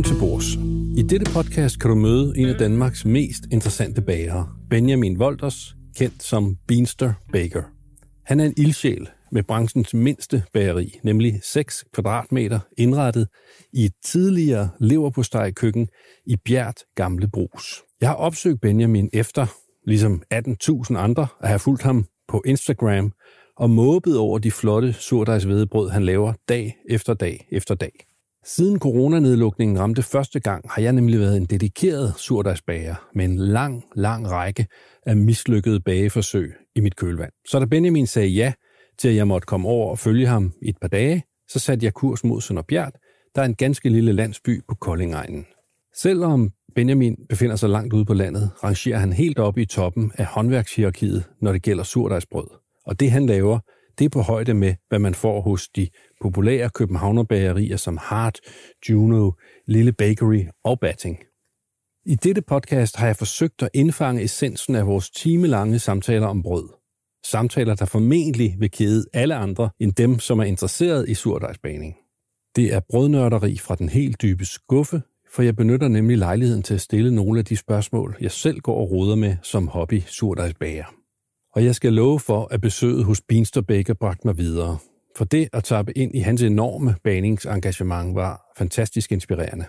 Velkommen til Bors. I dette podcast kan du møde en af Danmarks mest interessante bagere, Benjamin Wolters, kendt som Beanster Baker. Han er en ildsjæl med branchens mindste bageri, nemlig 6 kvadratmeter indrettet i et tidligere leverpostejkøkken i Bjert Gamle Brus. Jeg har opsøgt Benjamin efter, ligesom 18.000 andre, at have fulgt ham på Instagram og måbet over de flotte surdejsvedebrød, han laver dag efter dag efter dag. Siden coronanedlukningen ramte første gang, har jeg nemlig været en dedikeret surdejsbager med en lang, lang række af mislykkede bageforsøg i mit kølvand. Så da Benjamin sagde ja til, at jeg måtte komme over og følge ham i et par dage, så satte jeg kurs mod Sønderbjerg, der er en ganske lille landsby på Koldingegnen. Selvom Benjamin befinder sig langt ude på landet, rangerer han helt oppe i toppen af håndværkshierarkiet, når det gælder surdejsbrød. Og det han laver, det er på højde med, hvad man får hos de populære københavnerbagerier som Hart, Juno, Lille Bakery og Batting. I dette podcast har jeg forsøgt at indfange essensen af vores timelange samtaler om brød. Samtaler, der formentlig vil kede alle andre end dem, som er interesseret i surdejsbaning. Det er brødnørderi fra den helt dybe skuffe, for jeg benytter nemlig lejligheden til at stille nogle af de spørgsmål, jeg selv går og roder med som hobby surdejsbager. Og jeg skal love for, at besøget hos Beanster Baker bragte mig videre. For det at tappe ind i hans enorme baningsengagement var fantastisk inspirerende.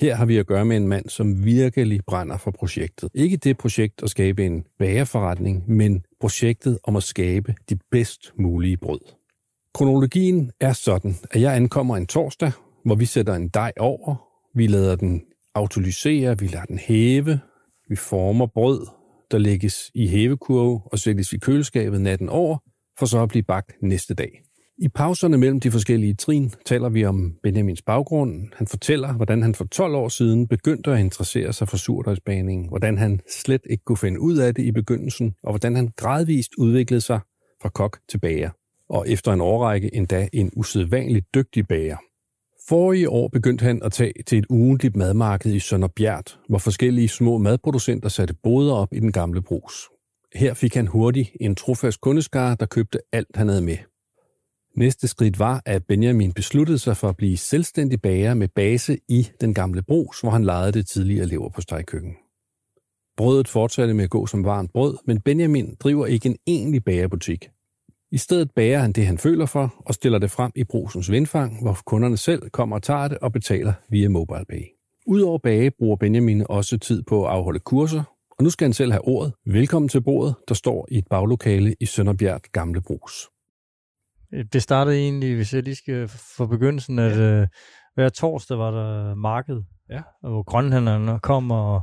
Her har vi at gøre med en mand, som virkelig brænder for projektet. Ikke det projekt at skabe en bagerforretning, men projektet om at skabe de bedst mulige brød. Kronologien er sådan, at jeg ankommer en torsdag, hvor vi sætter en dej over, vi lader den autolysere, vi lader den hæve, vi former brød, der lægges i hævekurve og sættes i køleskabet natten over, for så at blive bagt næste dag. I pauserne mellem de forskellige trin taler vi om Benjamins baggrund. Han fortæller, hvordan han for 12 år siden begyndte at interessere sig for surdejsbaning, hvordan han slet ikke kunne finde ud af det i begyndelsen, og hvordan han gradvist udviklede sig fra kok til bager, og efter en årrække endda en usædvanligt dygtig bager. Forrige år begyndte han at tage til et ugentligt madmarked i Sønderbjert, hvor forskellige små madproducenter satte boder op i den gamle brus. Her fik han hurtigt en trofast kundeskare, der købte alt, han havde med. Næste skridt var, at Benjamin besluttede sig for at blive selvstændig bager med base i den gamle brus, hvor han lejede det tidligere lever på stegkøkken. Brødet fortsatte med at gå som varmt brød, men Benjamin driver ikke en egentlig bagerbutik. I stedet bager han det, han føler for, og stiller det frem i brusens vindfang, hvor kunderne selv kommer og tager det og betaler via MobilePay. Udover bage bruger Benjamin også tid på at afholde kurser, og nu skal han selv have ordet. Velkommen til bordet, der står i et baglokale i Sønderbjerg Gamle Brus. Det startede egentlig, hvis jeg lige skal få begyndelsen, at ja. øh, hver torsdag var der marked, Ja. hvor grønhandlerne kom, og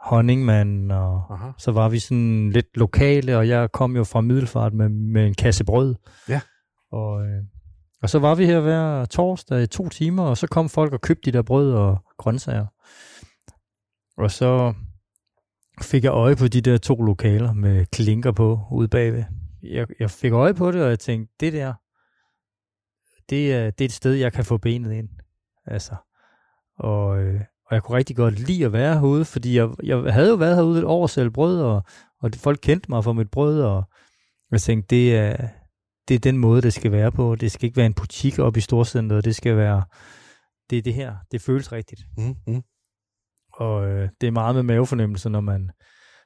honningmanden, og Aha. så var vi sådan lidt lokale, og jeg kom jo fra Middelfart med, med en kasse brød. Ja. Og, øh, og så var vi her hver torsdag i to timer, og så kom folk og købte de der brød og grøntsager. Og så fik jeg øje på de der to lokaler med klinker på ude bagved. Jeg, jeg fik øje på det, og jeg tænkte, det der, det er, det er et sted, jeg kan få benet ind. Altså. Og, øh, og jeg kunne rigtig godt lide at være herude, fordi jeg, jeg havde jo været herude et år sælge brød, og, og folk kendte mig for mit brød, og jeg tænkte, det er, det er den måde, det skal være på. Det skal ikke være en butik oppe i Storcenteret, det skal være, det er det her, det føles rigtigt. Mm, mm. Og øh, det er meget med mavefornemmelse, når man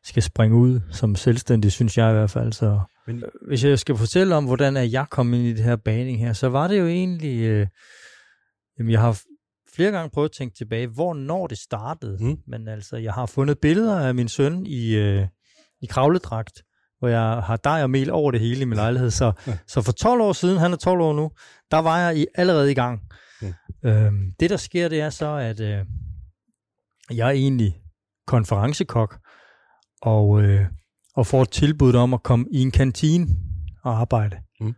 skal springe ud som selvstændig, synes jeg i hvert fald. Så Men- hvis jeg skal fortælle om, hvordan er jeg kom ind i det her baning her, så var det jo egentlig, øh, jamen jeg har flere gange prøvet at tænke tilbage, hvornår det startede. Mm. Men altså, jeg har fundet billeder af min søn i, øh, i kravledragt, hvor jeg har dej og mel over det hele i min lejlighed. Så, Ja. så for 12 år siden, han er 12 år nu, der var jeg i, allerede i gang. Mm. Øhm, det, der sker, det er så, at øh, jeg er egentlig konferencekok, og, øh, og får et tilbud om at komme i en kantine og arbejde. Mm.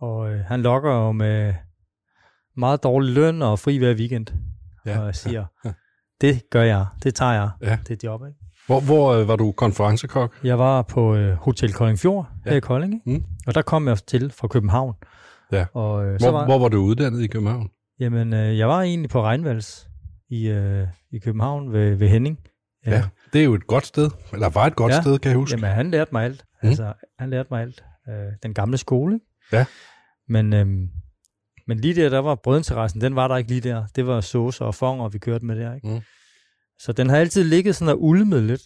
Og øh, han lokker jo med meget dårlig løn og fri hver weekend. Ja, og jeg siger, ja. det gør jeg, det tager jeg, Ja. det er job. Ikke? Hvor, hvor øh, var du konferencekok? Jeg var på øh, Hotel Koldingfjord Ja. her i Kolding, ikke? Mm. og der kom jeg til fra København. Ja. Og, øh, så Hvor, var, hvor var du uddannet i København? Jamen, øh, jeg var egentlig på Regnvals i, øh, i København ved, ved Henning. Ja. Det er jo et godt sted, eller var et godt Ja. sted, kan jeg huske. Jamen, han lærte mig alt. Mm. Altså, han lærte mig alt. Øh, den gamle skole. ikke? Ja. Men, øhm, Men lige der, der var brødinteressen, den var der ikke lige der. Det var sauce og fonger, vi kørte med der, ikke? Mm. Så den har altid ligget sådan og ulmet lidt.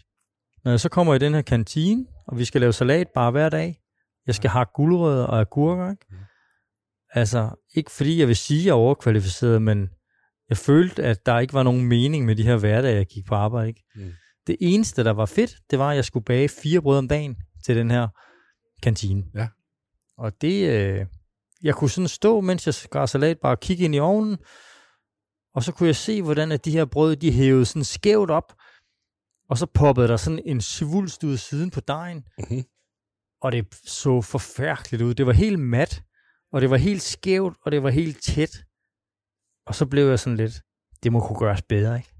Når jeg så kommer i den her kantine, og vi skal lave salat bare hver dag, jeg skal have gulerødder og agurker, ikke? Mm. Altså, ikke fordi jeg vil sige, at jeg er overkvalificeret, men jeg følte, at der ikke var nogen mening med de her hverdage, jeg gik på arbejde, ikke? Mm. Det eneste, der var fedt, det var, at jeg skulle bage fire brød om dagen til den her kantine. Ja. Og det, øh, jeg kunne sådan stå, mens jeg skar salat, bare kigge ind i ovnen, og så kunne jeg se, hvordan at de her brød, de hævede sådan skævt op, og så poppede der sådan en svulst ud siden på dejen, Mhm. og det så forfærdeligt ud. Det var helt mat, og det var helt skævt, og det var helt tæt. Og så blev jeg sådan lidt, det må kunne gøres bedre, ikke?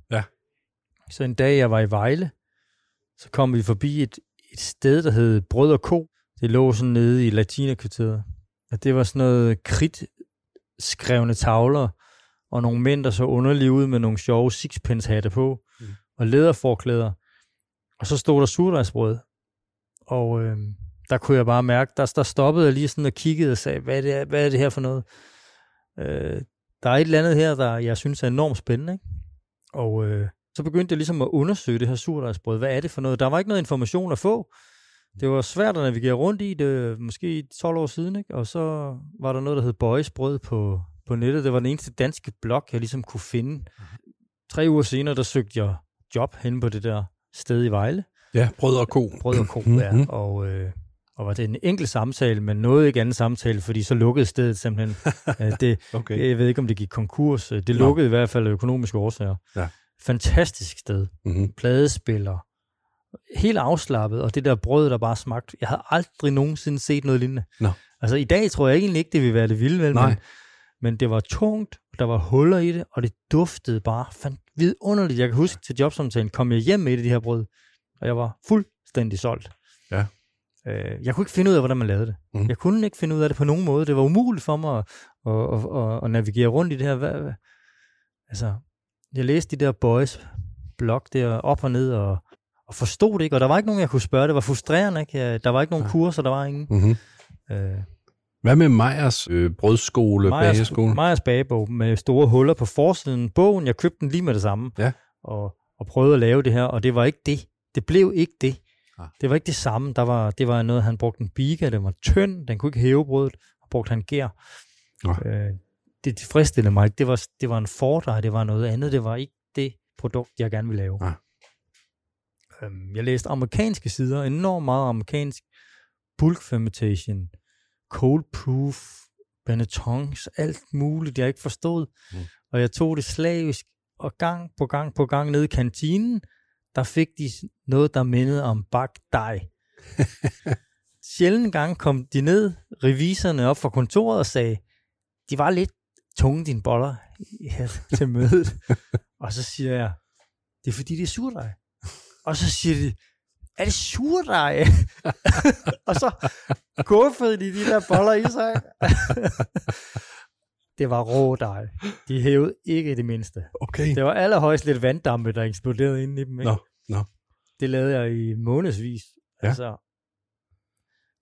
Så en dag, jeg var i Vejle, så kom vi forbi et, et sted, der hed Brød og Ko. Det lå sådan nede i Latinakvarteret. Og det var sådan noget kridt skrevne tavler, og nogle mænd, der så underlige ud med nogle sjove sixpence hatte på, Mm. og læderforklæder. Og så stod der surdejsbrød. Og øh, der kunne jeg bare mærke, der, der stoppede jeg lige sådan og kiggede og sagde, hvad er det, hvad er det her for noget? Øh, der er et eller andet her, der jeg synes er enormt spændende. Ikke? Og øh, så begyndte jeg ligesom at undersøge det her surdejsbrød. Hvad er det for noget? Der var ikke noget information at få. Det var svært at navigere rundt i det, måske 12 år siden, ikke? og så var der noget, der hed Boys Brød på, på nettet. Det var den eneste danske blog, jeg ligesom kunne finde. Tre uger senere, der søgte jeg job hen på det der sted i Vejle. Ja, brød og ko. Brød og ko, Mhm. ja. Og, øh, og var det en enkelt samtale, men noget ikke anden samtale, fordi så lukkede stedet simpelthen. Øh, det, Okay. jeg ved ikke, om det gik konkurs. Det Nå. lukkede i hvert fald af økonomiske årsager. Ja. Fantastisk sted. Mm-hmm. Pladespiller. Helt afslappet, og det der brød, der bare smagte. Jeg havde aldrig nogensinde set noget lignende. Nå. Altså i dag tror jeg egentlig ikke, det vil være det vilde, vel? Nej. Men, men det var tungt, der var huller i det, og det duftede bare fandt vidunderligt. Jeg kan huske til jobsamtalen, kom jeg hjem med et af de her brød, og jeg var fuldstændig solgt. Ja. Øh, jeg kunne ikke finde ud af, hvordan man lavede det. Mhm. Jeg kunne ikke finde ud af det på nogen måde. Det var umuligt for mig at, at, at, at, at navigere rundt i det her. Hvad? Altså, jeg læste de der boys blog der op og ned, og, og forstod det ikke, og der var ikke nogen, jeg kunne spørge. Det var frustrerende, ikke? Der var ikke nogen Ja. kurser, der var ingen. Mm-hmm. Øh, Hvad med Meyers øh, brødskole, bageskole? Majers bagebog med store huller på forsiden. Bogen, jeg købte den lige med det samme. Ja. Og, og prøvede at lave det her, og det var ikke det. Det blev ikke det. Ah. Det var ikke det samme. Der var, det var noget, han brugte en biga, den var tynd, den kunne ikke hæve brødet, og brugte han gær. Nå. Øh, det tilfredsstillede mig ikke. Det var, det var en fordrej, det var noget andet. Det var ikke det produkt, jeg gerne ville lave. Ah. Øhm, jeg læste amerikanske sider, enormt meget amerikansk. Bulk fermentation, cold proof, Benettons, alt muligt, jeg ikke forstod. Mm. Og jeg tog det slavisk, og gang på gang på gang nede i kantinen, der fik de noget, der mindede om bagt dej. Sjældent gang kom de ned, reviserne op fra kontoret og sagde, de var lidt tunge, dine boller, til mødet. og så siger jeg, det er fordi, det er surdej. Og så siger de, er det surdej? og så guffede de de der boller i sig. det var rå dej. De hævede ikke det mindste. Okay. Det var allerhøjst lidt vanddampe, der eksploderede inde i dem. Ikke? Nå, nå. Det lavede jeg i månedsvis. Ja. Altså,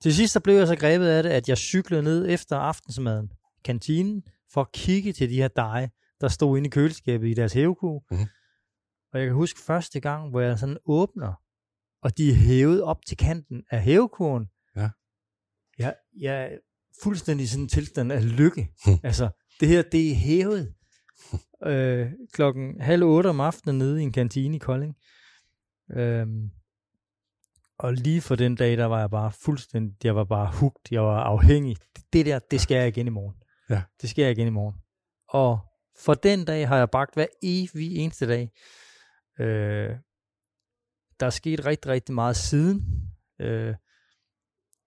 til sidst så blev jeg så grebet af det, at jeg cyklede ned efter aftensmaden, kantinen, for at kigge til de her deje, der stod inde i køleskabet i deres hæveku. Mhm. Og jeg kan huske første gang, hvor jeg sådan åbner, og de er hævet op til kanten af hævekuren. Ja. Jeg, jeg er fuldstændig i sådan en tilstand af lykke. Altså, det her, det er hævet. øh, klokken halv otte om aftenen nede i en kantine i Kolding. Øhm, og lige for den dag, der var jeg bare fuldstændig, jeg var bare hugt, jeg var afhængig. Det der, det skal jeg igen i morgen. Ja. Det jeg igen i morgen. Og for den dag har jeg bagt hver evig eneste dag. Øh, der er sket rigtig, rigtig meget siden. Øh,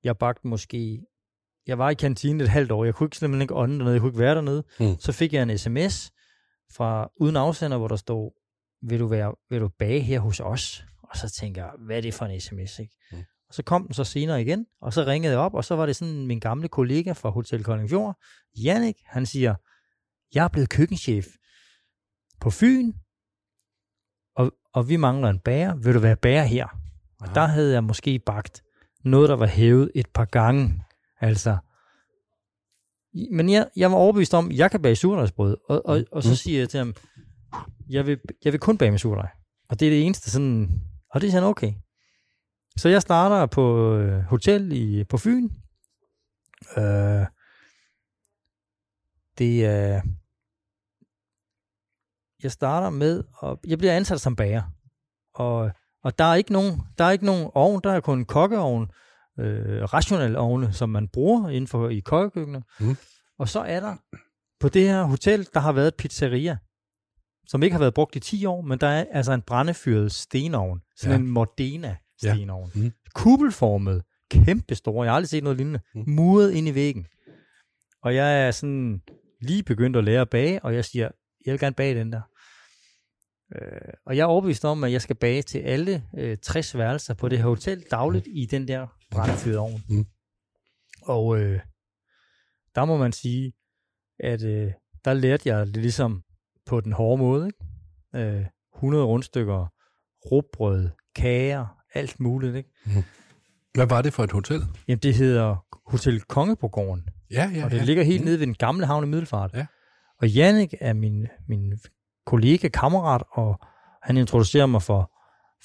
jeg bagte måske, jeg var i kantinen et halvt år, jeg kunne ikke simpelthen ikke ånde dernede, jeg kunne ikke være dernede. Mm. Så fik jeg en sms fra uden afsender, hvor der stod, vil du, være, vil du bage her hos os? Og så tænker jeg, hvad er det for en sms, ikke? Mm. Så kom den så senere igen, og så ringede jeg op, og så var det sådan min gamle kollega fra Hotel Koldingfjord, Jannik, han siger, jeg er blevet køkkenchef på Fyn, og, og vi mangler en bager. Vil du være bager her? Og Ah. der havde jeg måske bagt noget, der var hævet et par gange. Altså, men jeg, jeg var overbevist om, at jeg kan bage surdejsbrød. Og, og, og så Mm. siger jeg til ham, jeg vil, jeg vil kun bage med surdej. Og det er det eneste sådan, og det er sådan okay. Så jeg starter på øh, hotel i, på Fyn. Øh, det er... jeg starter med, at jeg bliver ansat som bager. Og, og der er ikke nogen, der er ikke nogen ovn, der er kun en kokkeovn, øh, rationel ovne, som man bruger inden for i kokkekøkkenet. Mm. Og så er der på det her hotel, der har været et pizzeria, som ikke har været brugt i 10 år, men der er altså en brændefyret stenovn. Sådan ja. en Modena stenovn. Mm. Kuppelformet, kæmpe store. Jeg har aldrig set noget lignende. Mm. Muret ind i væggen. Og jeg er sådan lige begyndt at lære at bage, og jeg siger, jeg vil gerne bage den der. Øh, og jeg er overbevist om, at jeg skal bage til alle øh, 60 værelser på det her hotel dagligt i den der brændefyrede ovn. Mm. Og øh, der må man sige, at øh, der lærte jeg det ligesom på den hårde måde. Ikke? Øh, 100 rundstykker, råbrød, kager, alt muligt. Ikke? Hvad var det for et hotel? Jamen, det hedder Hotel Konge på gården. Ja, ja, og det ja. ligger helt nede ved den gamle havn i Middelfart. Ja. Og Jannik er min, min kollega, kammerat, og han introducerer mig for,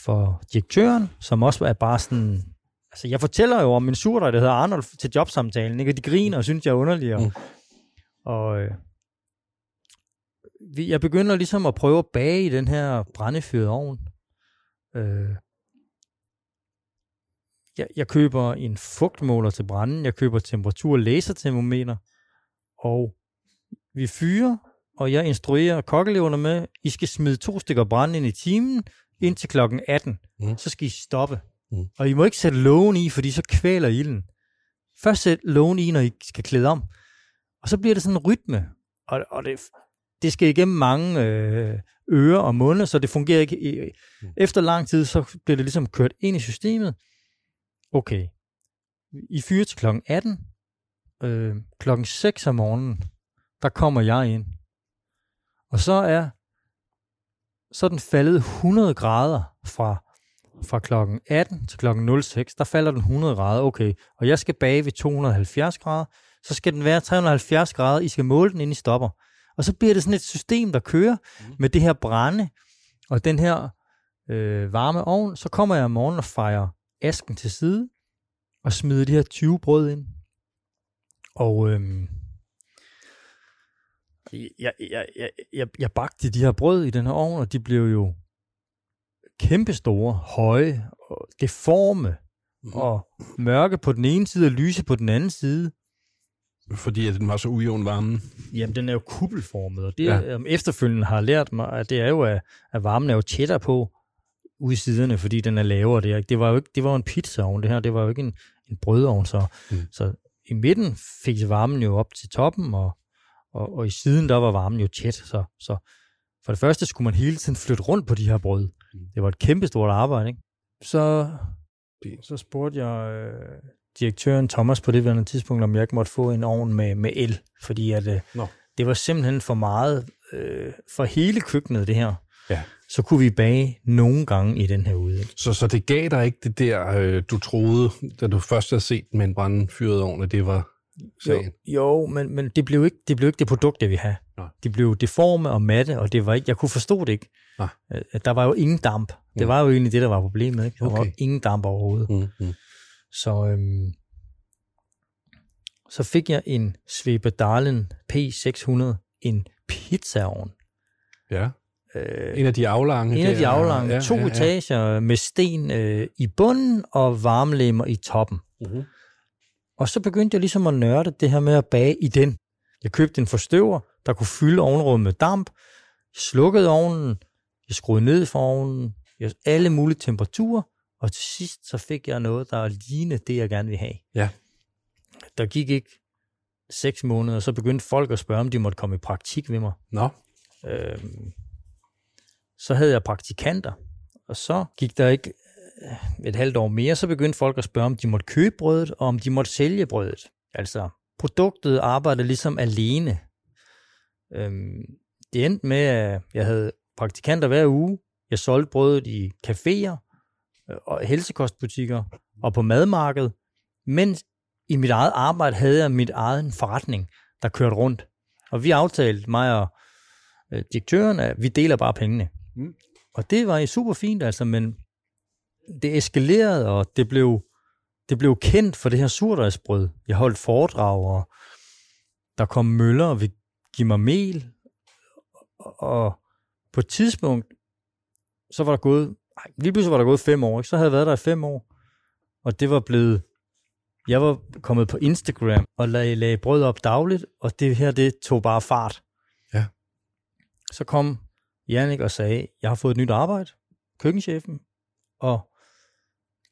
for direktøren, som også er bare sådan... Altså, jeg fortæller jo om min surdej, der hedder Arnold, til jobsamtalen, ikke? og de griner og synes, jeg er underlig. Og, Mm. og øh, jeg begynder ligesom at prøve at bage i den her brændefyrede ovn. Øh, jeg, jeg køber en fugtmåler til branden, jeg køber temperatur lasertermometer, og vi fyrer, og jeg instruerer kokkeleverne med, I skal smide to stykker brænde ind i timen, indtil klokken 18. Mm. Så skal I stoppe. Mm. Og I må ikke sætte lågen i, fordi så kvæler ilden. Først sæt lågen i, når I skal klæde om. Og så bliver det sådan en rytme. Og, og det, det skal igennem mange øh, ører og munde, så det fungerer ikke. Mm. Efter lang tid, så bliver det ligesom kørt ind i systemet. Okay. I fyrer til klokken 18. Øh, klokken 6 om morgenen, der kommer jeg ind. Og så er, så er den faldet 100 grader fra, fra klokken 18 til klokken 06. Der falder den 100 grader, okay. Og jeg skal bage ved 270 grader. Så skal den være 370 grader. I skal måle den, inden I stopper. Og så bliver det sådan et system, der kører Mm. med det her brænde og den her øh, varme ovn. Så kommer jeg om morgenen og fejrer asken til side og smider de her 20 brød ind. Og øhm, jeg, jeg, jeg, jeg, jeg bagte de her brød i den her ovn, og de blev jo kæmpestore, høje, og deforme, Mhm. og mørke på den ene side og lyse på den anden side. Fordi at den var så ujævn varmen. Jamen, den er jo kuppelformet, og det Ja. ja. efterfølgende har lært mig, at det er jo, at, at varmen er jo tættere på ude i siderne, fordi den er lavere der. Det var jo ikke, det var en pizzaovn, det her. Det var jo ikke en, en brødovn, så, Mm. så i midten fik varmen jo op til toppen, og, og, og i siden, der var varmen jo tæt. Så, så for det første skulle man hele tiden flytte rundt på de her brød. Mm. Det var et kæmpestort arbejde, ikke? Så, så spurgte jeg øh, direktøren Thomas på det værende tidspunkt, om jeg ikke måtte få en ovn med, med el, fordi at, øh, Nå. det var simpelthen for meget øh, for hele køkkenet, det her. Ja. Så kunne vi bage nogle gange i den her ude. Så, så det gav dig ikke det der, øh, du troede, da du først havde set med en brandfyret ovn, at det var sagen? Jo, jo men, men det, blev ikke, det blev ikke det produkt, jeg ville have. Nej. Det blev deforme og matte, og det var ikke, jeg kunne forstå det ikke. Nej. Øh, Der var jo ingen damp. Det Mm. var jo egentlig det, der var problemet. Ikke? Der okay. var ingen damp overhovedet. Mm, mm. Så, øhm, så fik jeg en Svebedalen P600, en pizzaovn. Ja, Øh, en af de aflange. en af de aflange, ja, to ja, ja. etager med sten øh, i bunden og varmelemmer i toppen. Mhm. Og så begyndte jeg ligesom at nørde det her med at bage i den. Jeg købte en forstøver, der kunne fylde ovnrummet med damp. Jeg slukkede ovnen, jeg skruede ned for ovnen, jeg alle mulige temperaturer, og til sidst så fik jeg noget, der lignede det, jeg gerne ville have. Ja. Der gik ikke seks måneder, så begyndte folk at spørge, om de måtte komme i praktik ved mig. Nå, Øhm, så havde jeg praktikanter, og så gik der ikke øh, et halvt år mere, så begyndte folk at spørge, om de måtte købe brødet, og om de måtte sælge brødet. Altså, produktet arbejdede ligesom alene. Øhm, det endte med, at jeg havde praktikanter hver uge. Jeg solgte brødet i caféer øh, og helsekostbutikker og på madmarkedet. Men i mit eget arbejde havde jeg mit eget forretning, der kørte rundt. Og vi aftalte, mig og øh, direktøren, at vi deler bare pengene. Mm. Og det var super fint, altså, men det eskalerede, og det blev, det blev kendt for det her surdejsbrød. Jeg holdt foredrag, og der kom møller og ville give mig mel. Og på et tidspunkt, så var der gået, ej, lige pludselig var der gået fem år, ikke? så havde jeg været der i fem år. Og det var blevet, jeg var kommet på Instagram og lagde, lagde brød op dagligt, og det her, det tog bare fart. Ja. Så kom Jannik og sagde, jeg har fået et nyt arbejde, køkkenchefen, og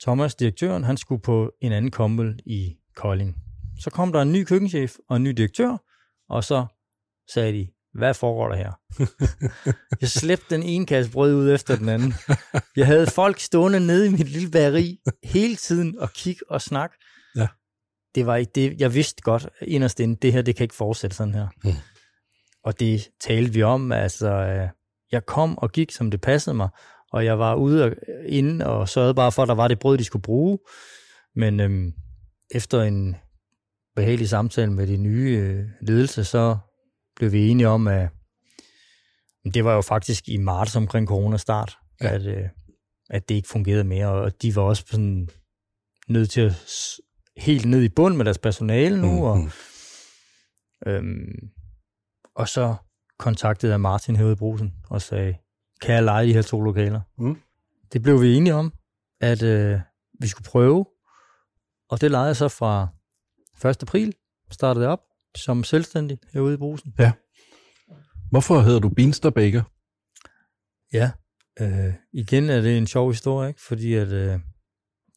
Thomas, direktøren, han skulle på en anden kommel i Kolding. Så kom der en ny køkkenchef og en ny direktør, og så sagde de, hvad foregår der her? jeg slæbte den ene kasse brød ud efter den anden. Jeg havde folk stående nede i mit lille bageri hele tiden og kigge og snakke. Ja. Det var ikke det, jeg vidste godt inderst inde, det her, det kan ikke fortsætte sådan her. Mm. Og det talte vi om, altså, øh, jeg kom og gik, som det passede mig, og jeg var ude og inde og sørgede bare for, at der var det brød, de skulle bruge. Men øhm, efter en behagelig samtale med de nye øh, ledelse, så blev vi enige om, at det var jo faktisk i marts omkring corona-start, Ja. at, øh, at det ikke fungerede mere, og de var også sådan nødt til at helt ned i bund med deres personale nu, og, Mhm. øhm, og så kontaktede jeg Martin herude i brusen og sagde, kan jeg lege de her to lokaler? Mm. Det blev vi enige om, at øh, vi skulle prøve, og det lejede jeg så fra 1. april, startede jeg op som selvstændig herude i brusen. Hvorfor hedder du Beanstar Baker? Ja, øh, igen er det en sjov historie, ikke? fordi at, øh,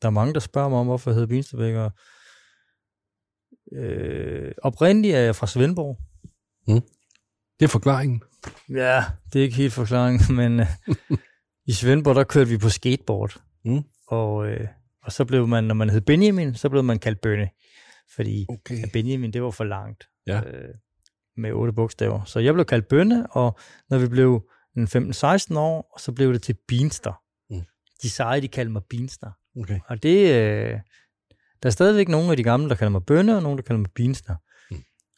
der er mange, der spørger mig om, hvorfor jeg hedder Beanstabækker. Øh, oprindeligt er jeg fra Svendborg. Det er forklaringen. Ja, det er ikke helt forklaringen, men øh, i Svendborg, der kørte vi på skateboard. Mm. Og, øh, og så blev man, når man hed Benjamin, så blev man kaldt Bønne. Fordi Okay. Benjamin, det var for langt. Ja. Øh, med otte bogstaver. Så jeg blev kaldt Bønne, og når vi blev en 15-16 år, så blev det til Beanster. Mm. De seje, de kaldte mig Beanster. okay. Og det, øh, der er stadigvæk nogle af de gamle, der kalder mig Bønne, og nogle, der kalder mig Beanster.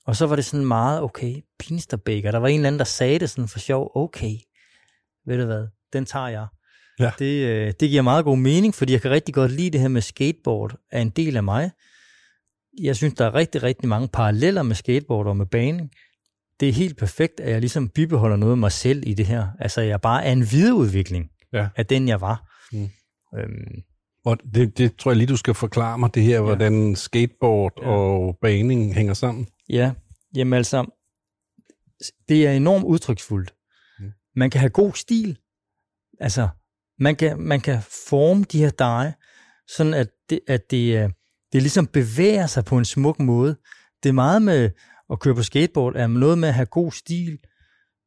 Og så var det sådan meget, okay, Beanster Baker. Der var en eller anden, der sagde det sådan for sjov, okay, ved du hvad, den tager jeg. Ja. Det, øh, det giver meget god mening, fordi jeg kan rigtig godt lide det her med skateboard, er en del af mig. Jeg synes, der er rigtig, rigtig mange paralleller med skateboard og med baning. Det er helt perfekt, at jeg ligesom bibeholder noget af mig selv i det her. Altså, jeg bare er en videreudvikling Ja. af den, jeg var. Mm. Øhm, Og det, det tror jeg lige, du skal forklare mig, det her, ja. hvordan skateboard ja. Og baning hænger sammen. Ja, jamen altså, det er enormt udtryksfuldt. Man kan have god stil. Altså, man kan, man kan forme de her dege, sådan at det, at det, øh, det ligesom bevæger sig på en smuk måde. Det er meget med at køre på skateboard, er noget med at have god stil.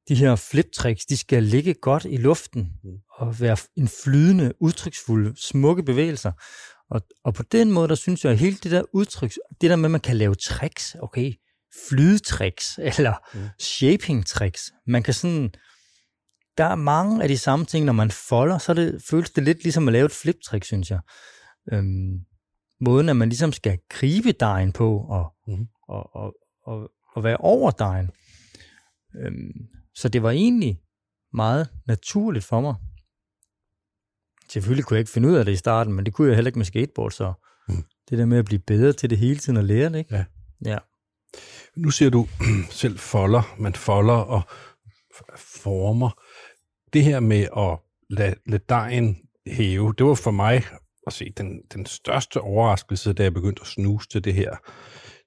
De her flip-tricks, de skal ligge godt i luften Mm. Og være en flydende, udtryksfuld, smukke bevægelser. Og, og på den måde, der synes jeg, at hele det der udtryk, det der med, at man kan lave tricks, okay, flydetricks, eller Mm. mm. shaping-tricks. Man kan sådan, der er mange af de samme ting, når man folder, så det, føles det lidt ligesom at lave et flip-trick, synes jeg. Øhm, måden, at man ligesom skal gribe dejen på, og, mm. og, og, og, og være over dejen. Øhm, så det var egentlig meget naturligt for mig. Selvfølgelig kunne jeg ikke finde ud af det i starten, men det kunne jeg heller ikke med skateboard, så Mm. det der med at blive bedre til det hele tiden og lære det, ikke? Ja. Ja. Nu siger du selv folder, man folder og former. Det her med at lade, lade dejen hæve, det var for mig at se den, den største overraskelse, da jeg begyndte at snuse til det her.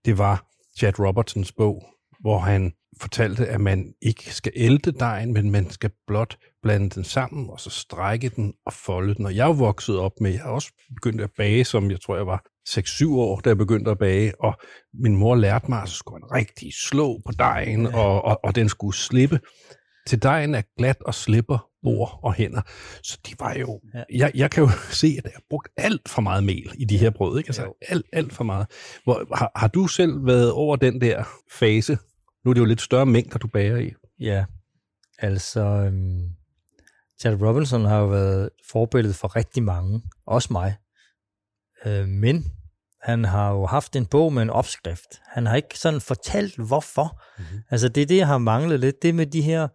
Det var Chad Robertsons bog, hvor han fortalte, at man ikke skal ælte dejen, men man skal blot blande den sammen, og så strække den og folde den. Og jeg vokset op med, jeg har også begyndt at bage, som jeg tror, jeg var 6-7 år, da jeg begyndte at bage, og min mor lærte mig, at så skulle man rigtig slå på dejen, ja. og, og, og den skulle slippe. Til dejen er glat og slipper bord og hænder. Så de var jo... Ja. Ja. Jeg, jeg kan jo se, at jeg har brugt alt for meget mel i de her brød. Ikke? Altså, Jo. alt, alt for meget. Hvor, har, har du selv været over den der fase? Nu er det jo lidt større mængder, du bager i. Ja, altså, øhm, Chad Robinson har jo været forbillede for rigtig mange, også mig. Øh, men Han har jo haft en bog med en opskrift. Han har ikke sådan fortalt, hvorfor. Mm-hmm. Altså, det er det, jeg har manglet lidt. Det med de her,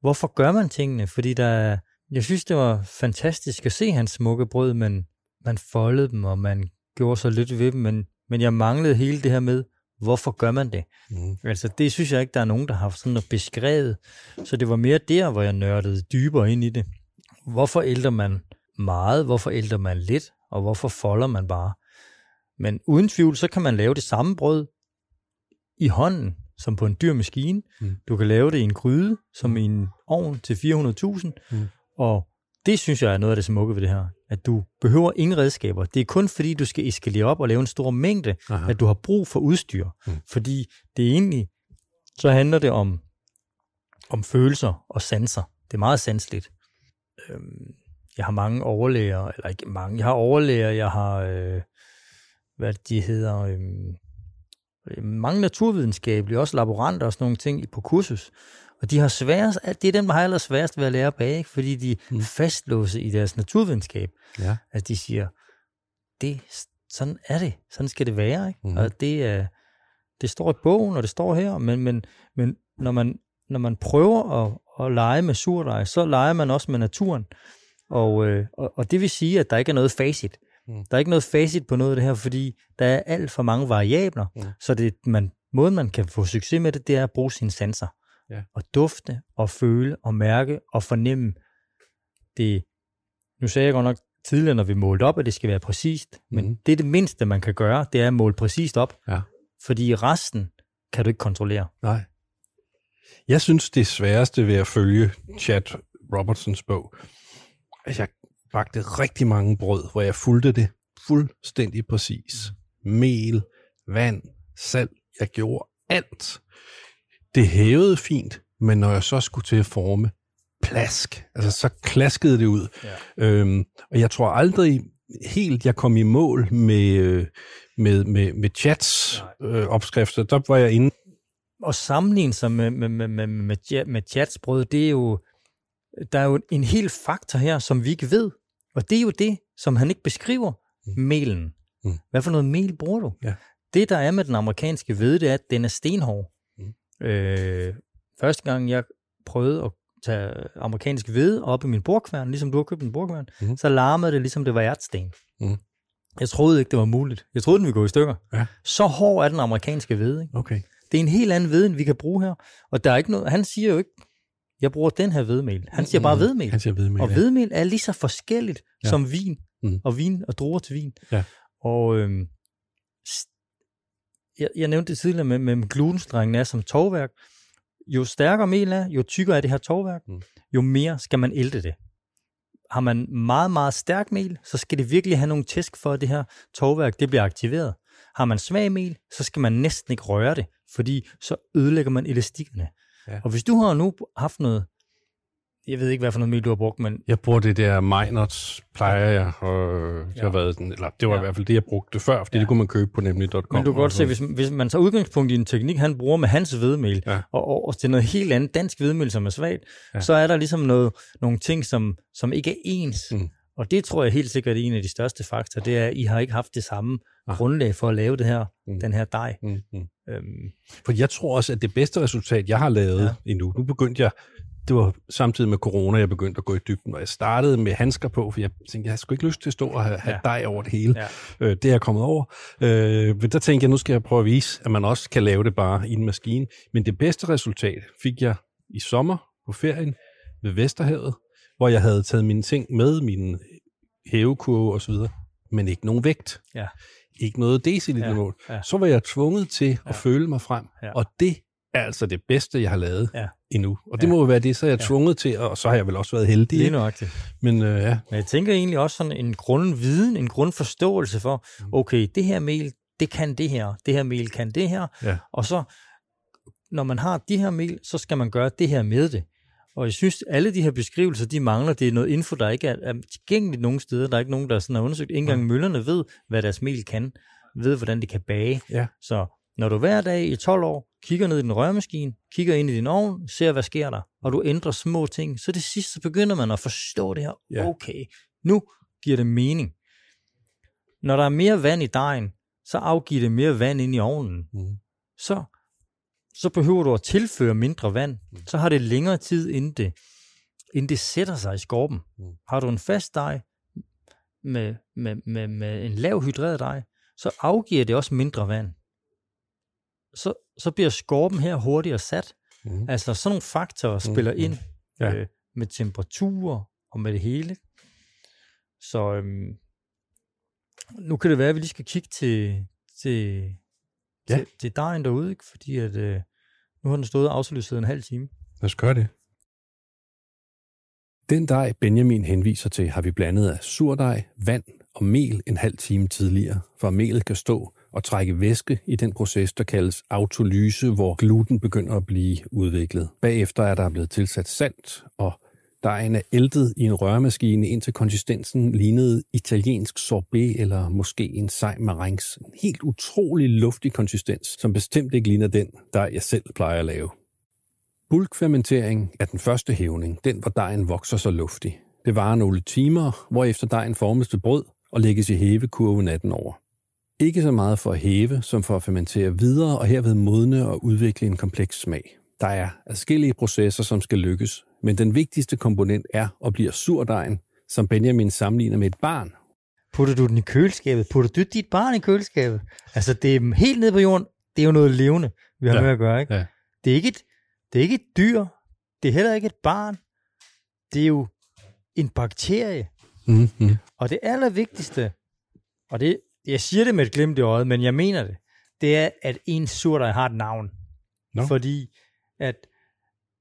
hvorfor gør man tingene? Fordi der, jeg synes, det var fantastisk at se hans smukke brød, men man foldede dem, og man gjorde så lidt ved dem, men, men jeg manglede hele det her med, hvorfor gør man det? Mm. Altså, det synes jeg ikke, der er nogen, der har sådan beskrevet. Så det var mere der, hvor jeg nørdede dybere ind i det. Hvorfor ældrer man meget? Hvorfor ældrer man lidt? Og hvorfor folder man bare? Men uden tvivl, så kan man lave det samme brød i hånden, som på en dyr maskine. Mm. Du kan lave det i en gryde, som i en ovn til 400.000. Mm. Og det synes jeg er noget af det smukke ved det her. At du behøver ingen redskaber. Det er kun fordi, du skal eskalere op og lave en stor mængde, Aha. at du har brug for udstyr. Mm. Fordi det er egentlig, så handler det om, om følelser og sanser. Det er meget sansligt. Øhm, jeg har mange overlæger, eller ikke mange, jeg har overlæger, jeg har, øh, hvad de hedder, øh, mange naturvidenskabelige, også laboranter og sådan nogle ting på kursus. Og de har sværest, det er dem, der har aller sværest ved at lære bag, fordi de mm. fastlåse i deres naturvidenskab. Ja. At de siger, det, sådan er det, sådan skal det være. Ikke? Mm. Og det, er, det står i bogen, og det står her, men, men, men når, man, når man prøver at, at lege med surdej, så leger man også med naturen. Og, øh, og, og det vil sige, at der ikke er noget facit. Mm. Der er ikke noget facit på noget af det her, fordi der er alt for mange variabler, mm. så det, man, måden man kan få succes med det, det er at bruge sine sanser. Ja. Og dufte, og føle, og mærke, og fornemme. Det, nu sagde jeg godt nok tidligere, når vi målte op, at det skal være præcist, mm. men det er det mindste, man kan gøre, det er at måle præcist op. Ja. Fordi resten kan du ikke kontrollere. Nej. Jeg synes, det sværeste ved at følge Chad Robertsons bog, at jeg bagte rigtig mange brød, hvor jeg fulgte det fuldstændig præcis. Mel, vand, salt, jeg gjorde alt. Det hævede fint, men når jeg så skulle til at forme, plask. Altså, så klaskede det ud. Ja. Øhm, og jeg tror aldrig helt, jeg kom i mål med, øh, med, med, med chats øh, opskrifter. Der var jeg inde. Og sammenligne sig med, med, med, med, med, med chatsbrød, det er jo, der er jo en hel faktor her, som vi ikke ved. Og det er jo det, som han ikke beskriver, mm. melen. Mm. Hvad for noget mel bruger du? Ja. Det, der er med den amerikanske hvede, det er, at den er stenhård. Mm. Øh, første gang, jeg prøvede at tage amerikansk hvede op i min bordkværn, ligesom du har købt en bordkværn, mm. så larmede det, ligesom det var ærtsten. Mm. Jeg troede ikke, det var muligt. Jeg troede, den ville gå i stykker. Ja. Så hård er den amerikanske hvede. Ikke? Okay. Det er en helt anden hvede, end vi kan bruge her. Og der er ikke noget, han siger jo ikke, jeg bruger den her hvedemel. Han siger bare hvedemel. Han siger hvedemel, Og hvedemel er lige så forskelligt ja. som vin, mm. og vin og druer til vin. Ja. Og øhm, jeg, jeg nævnte det tidligere med, med glutenstrengen er som tovværk. Jo stærkere mel er, jo tykkere er det her tovværk, mm. jo mere skal man ælte det. Har man meget, meget stærk mel, så skal det virkelig have nogle tæsk for, at det her tovværk det bliver aktiveret. Har man svag mel, så skal man næsten ikke røre det, fordi så ødelægger man elastikkerne. Ja. Og hvis du har nu haft noget, jeg ved ikke, hvad for noget mel du har brugt, men... Jeg bruger det der Meinerts, plejer jeg, og det ja. har været sådan, eller det var ja. i hvert fald det, jeg brugte før, fordi ja. det kunne man købe på nemlig.com. Men du kan godt se, hvis, hvis man tager udgangspunkt i en teknik, han bruger med hans hvedemel, ja. og, og, og til noget helt andet dansk hvedemel, som er svagt, ja. så er der ligesom noget, nogle ting, som, som ikke er ens. Mm. Og det tror jeg helt sikkert er en af de største faktorer, det er, at I har ikke haft det samme ah. grundlag for at lave det her, mm. den her dej. Mm. Mm. Øhm. For jeg tror også, at det bedste resultat, jeg har lavet ja. endnu, nu begyndte jeg, det var samtidig med corona, jeg begyndte at gå i dybden, og jeg startede med handsker på, for jeg tænkte, jeg har sgu ikke lyst til at stå og have, have ja. dej over det hele. Ja. Øh, det er jeg kommet over. Øh, men der tænkte jeg, nu skal jeg prøve at vise, at man også kan lave det bare i en maskine. Men det bedste resultat fik jeg i sommer på ferien ved Vesterhavet, hvor jeg havde taget mine ting med, mine hævekurve og så videre, men ikke nogen vægt. Ja. Ikke noget decilitermål. Ja. Ja. Så var jeg tvunget til at ja. føle mig frem, ja. og det er altså det bedste, jeg har lavet ja. Endnu. Og det ja. må jo være det, så er jeg ja. tvunget til, og så har jeg vel også været heldig. Det er nøjagtigt. Men, øh, ja. Men jeg tænker egentlig også sådan en grundviden, en grundforståelse for, mm. okay, det her mel, det kan det her, det her mel kan det her, ja. og så når man har de her mel, så skal man gøre det her med det. Og jeg synes, alle de her beskrivelser, de mangler. Det er noget info, der ikke er, er tilgængeligt nogen steder. Der er ikke nogen, der sådan har undersøgt. Ingen engang møllerne ved, hvad deres mel kan. Ved, hvordan det kan bage. Ja. Så når du hver dag i 12 år kigger ned i din rørmaskine, kigger ind i din ovn, ser, hvad sker der, og du ændrer små ting, så det sidste, så begynder man at forstå det her. Ja. Okay, nu giver det mening. Når der er mere vand i dejen, så afgiver det mere vand ind i ovnen. Mm. Så, så behøver du at tilføre mindre vand. Mm. Så har det længere tid, inden det, inden det sætter sig i skorpen. Mm. Har du en fast dej med, med, med, med en lav hydreret dej, så afgiver det også mindre vand. Så, så bliver skorpen her hurtigere sat. Mm. Altså sådan nogle faktorer spiller mm. ind Ja. øh, med temperatur og med det hele. Så øhm, nu kan det være, at vi lige skal kigge til, til, Ja. til, til dejen derude, ikke? fordi at, øh, nu har den stået afsluset en halv time. Lad os gøre det. Den dej, Benjamin henviser til, har vi blandet af surdej, vand og mel en halv time tidligere, for at melet kan stå og trække væske i den proces, der kaldes autolyse, hvor gluten begynder at blive udviklet. Bagefter er der blevet tilsat salt, og dejen er æltet i en røremaskine, indtil konsistensen lignede italiensk sorbet eller måske en sej marengs. En helt utrolig luftig konsistens, som bestemt ikke ligner den, der jeg selv plejer at lave. Bulkfermentering er den første hævning, den hvor dejen vokser så luftig. Det varer nogle timer, hvorefter dejen formes til brød og lægges i hævekurve natten over. Ikke så meget for at hæve, som for at fermentere videre og herved modne og udvikle en kompleks smag. Der er adskillige processer, som skal lykkes, men den vigtigste komponent er og bliver surdejen, som Benjamin sammenligner med et barn. Putter du den i køleskabet? Putter du dit barn i køleskabet? Altså, det er helt nede på jorden. Det er jo noget levende, vi har Ja. med at gøre. Ikke? Ja. Det, er ikke et, det er ikke et dyr. Det er heller ikke et barn. Det er jo en bakterie. Mm-hmm. Og det allervigtigste, og det, jeg siger det med et glimt i øjet, men jeg mener det, det er, at en surdej har et navn. Nå. Fordi at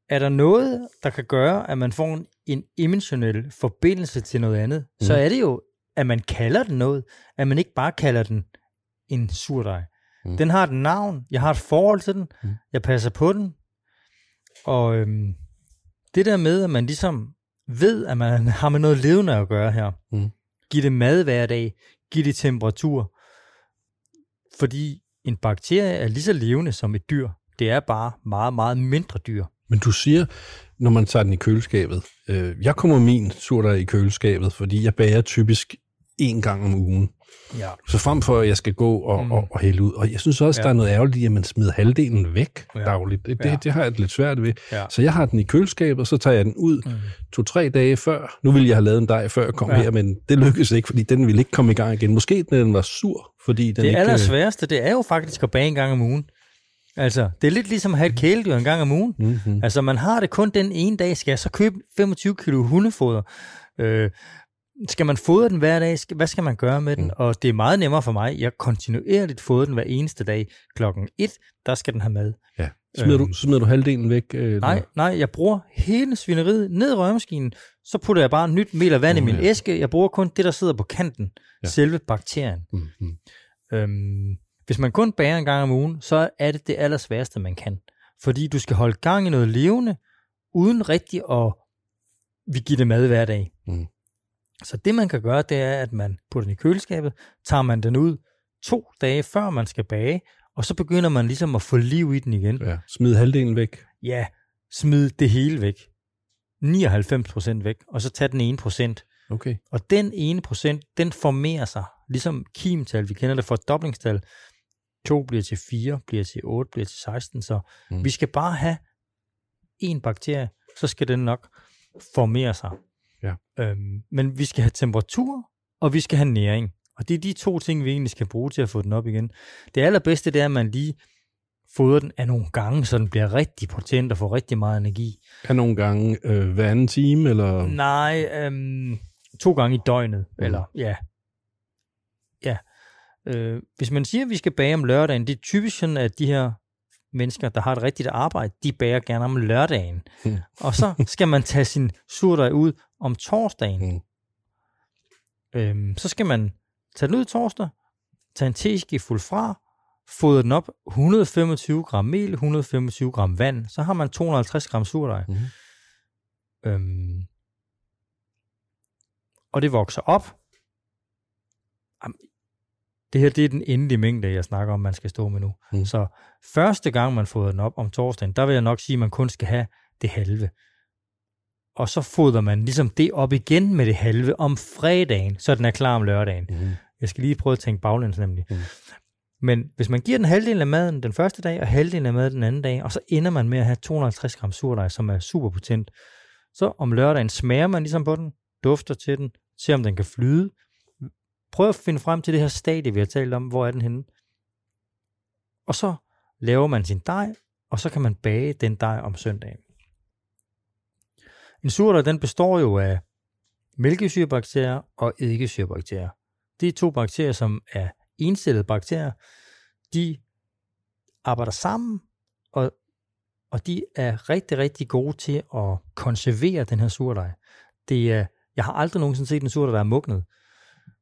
er der noget, der kan gøre, at man får en, en emotionel forbindelse til noget andet, mm. så er det jo, at man kalder den noget, at man ikke bare kalder den en surdej. Mm. Den har et navn, jeg har et forhold til den, Mm. jeg passer på den, og øhm, det der med, at man ligesom ved, at man har med noget levende at gøre her, Mm. giv det mad hver dag, give det temperatur, fordi en bakterie er lige så levende som et dyr. Det er bare meget, meget mindre dyr. Men du siger, når man tager den i køleskabet, øh, jeg kommer min surdej i køleskabet, fordi jeg bager typisk en gang om ugen. Ja. Så frem for, at jeg skal gå og, mm. Og, og hælde ud. Og jeg synes også, ja. Der er noget ærgerligt i, at man smider halvdelen væk ja. Dagligt. Det, det, Ja. det har jeg det lidt svært ved. Ja. Så jeg har den i køleskabet, og så tager jeg den ud Mm. to-tre dage før. Nu ville jeg have lavet en dej, før jeg kom ja. Her, men det lykkedes ikke, fordi den ville ikke komme i gang igen. Måske den var sur, fordi den Det ikke... øh, allersværeste, det er jo faktisk at bage en gang om ugen. Altså, det er lidt ligesom at have et kæledyr en gang om ugen. Mm-hmm. Altså, man har det kun den ene dag. Skal jeg så købe 25 kilo hundefoder? Øh, skal man fodre den hver dag? Hvad skal man gøre med den? Mm. Og det er meget nemmere for mig. Jeg kontinuerligt fodrer den hver eneste dag. Klokken 1, der skal den have mad. Ja. Smider, du, Øhm. smider du halvdelen væk? Øh, Nej, nej, jeg bruger hele svineriet ned i rørmaskinen. Så putter jeg bare nyt mel og vand Nå, i min ja. æske. Jeg bruger kun det, der sidder på kanten. Ja. Ja. Selve bakterien. Mm-hmm. Øhm, hvis man kun bager en gang om ugen, så er det det allersværeste, man kan. Fordi du skal holde gang i noget levende, uden rigtig at vi giver det mad hver dag. Mm. Så det, man kan gøre, det er, at man putter den i køleskabet, tager man den ud to dage før man skal bage, og så begynder man ligesom at få liv i den igen. Ja. Smid halvdelen væk. Ja, smid det hele væk. 99% væk, og så tag den ene procent. Okay. Og den ene procent, den formerer sig, ligesom kimtal, vi kender det fra et doblingstal. 2 bliver til 4, bliver til 8, bliver til 16, så mm. vi skal bare have en bakterie, så skal den nok formere sig. Ja. Øhm, men vi skal have temperatur, og vi skal have næring. Og det er de to ting, vi egentlig skal bruge til at få den op igen. Det allerbedste, det er, at man lige fodrer den af nogle gange, så den bliver rigtig potent og får rigtig meget energi. Er nogle gange øh, hver anden time, eller... Nej, øhm, to gange i døgnet, mm. eller ja. Ja. Øh, hvis man siger, at vi skal bage om lørdagen, det er typisk sådan, at de her mennesker, der har et rigtigt arbejde, de bager gerne om lørdagen. Mm. Og så skal man tage sin surdej ud om torsdagen. Mm. Øhm, så skal man tage den ud torsdag, tage en teske fuld fra, fodre den op 125 gram mel, 125 gram vand, så har man 250 gram surdej. Mm. Øhm, og det vokser op. Det her det er den endelige mængde, jeg snakker om, man skal stå med nu. Mm. Så første gang, man fodrer den op om torsdagen, der vil jeg nok sige, at man kun skal have det halve. Og så fodrer man ligesom det op igen med det halve om fredagen, så den er klar om lørdagen. Mm. Jeg skal lige prøve at tænke baglæns nemlig. Mm. Men hvis man giver den halvdelen af maden den første dag, og halvdelen af maden den anden dag, og så ender man med at have 250 gram surdej, som er super potent, så om lørdagen smager man ligesom på den, dufter til den, ser om den kan flyde. Prøv at finde frem til det her stadie, vi har talt om. Hvor er den henne? Og så laver man sin dej, og så kan man bage den dej om søndagen. En surdej, den består jo af mælkesyrebakterier og eddikesyrebakterier. Det er to bakterier, som er encellede bakterier. De arbejder sammen, og, og de er rigtig, rigtig gode til at konservere den her surdej. Det er, jeg har aldrig nogensinde set en surdej, der er mugnet.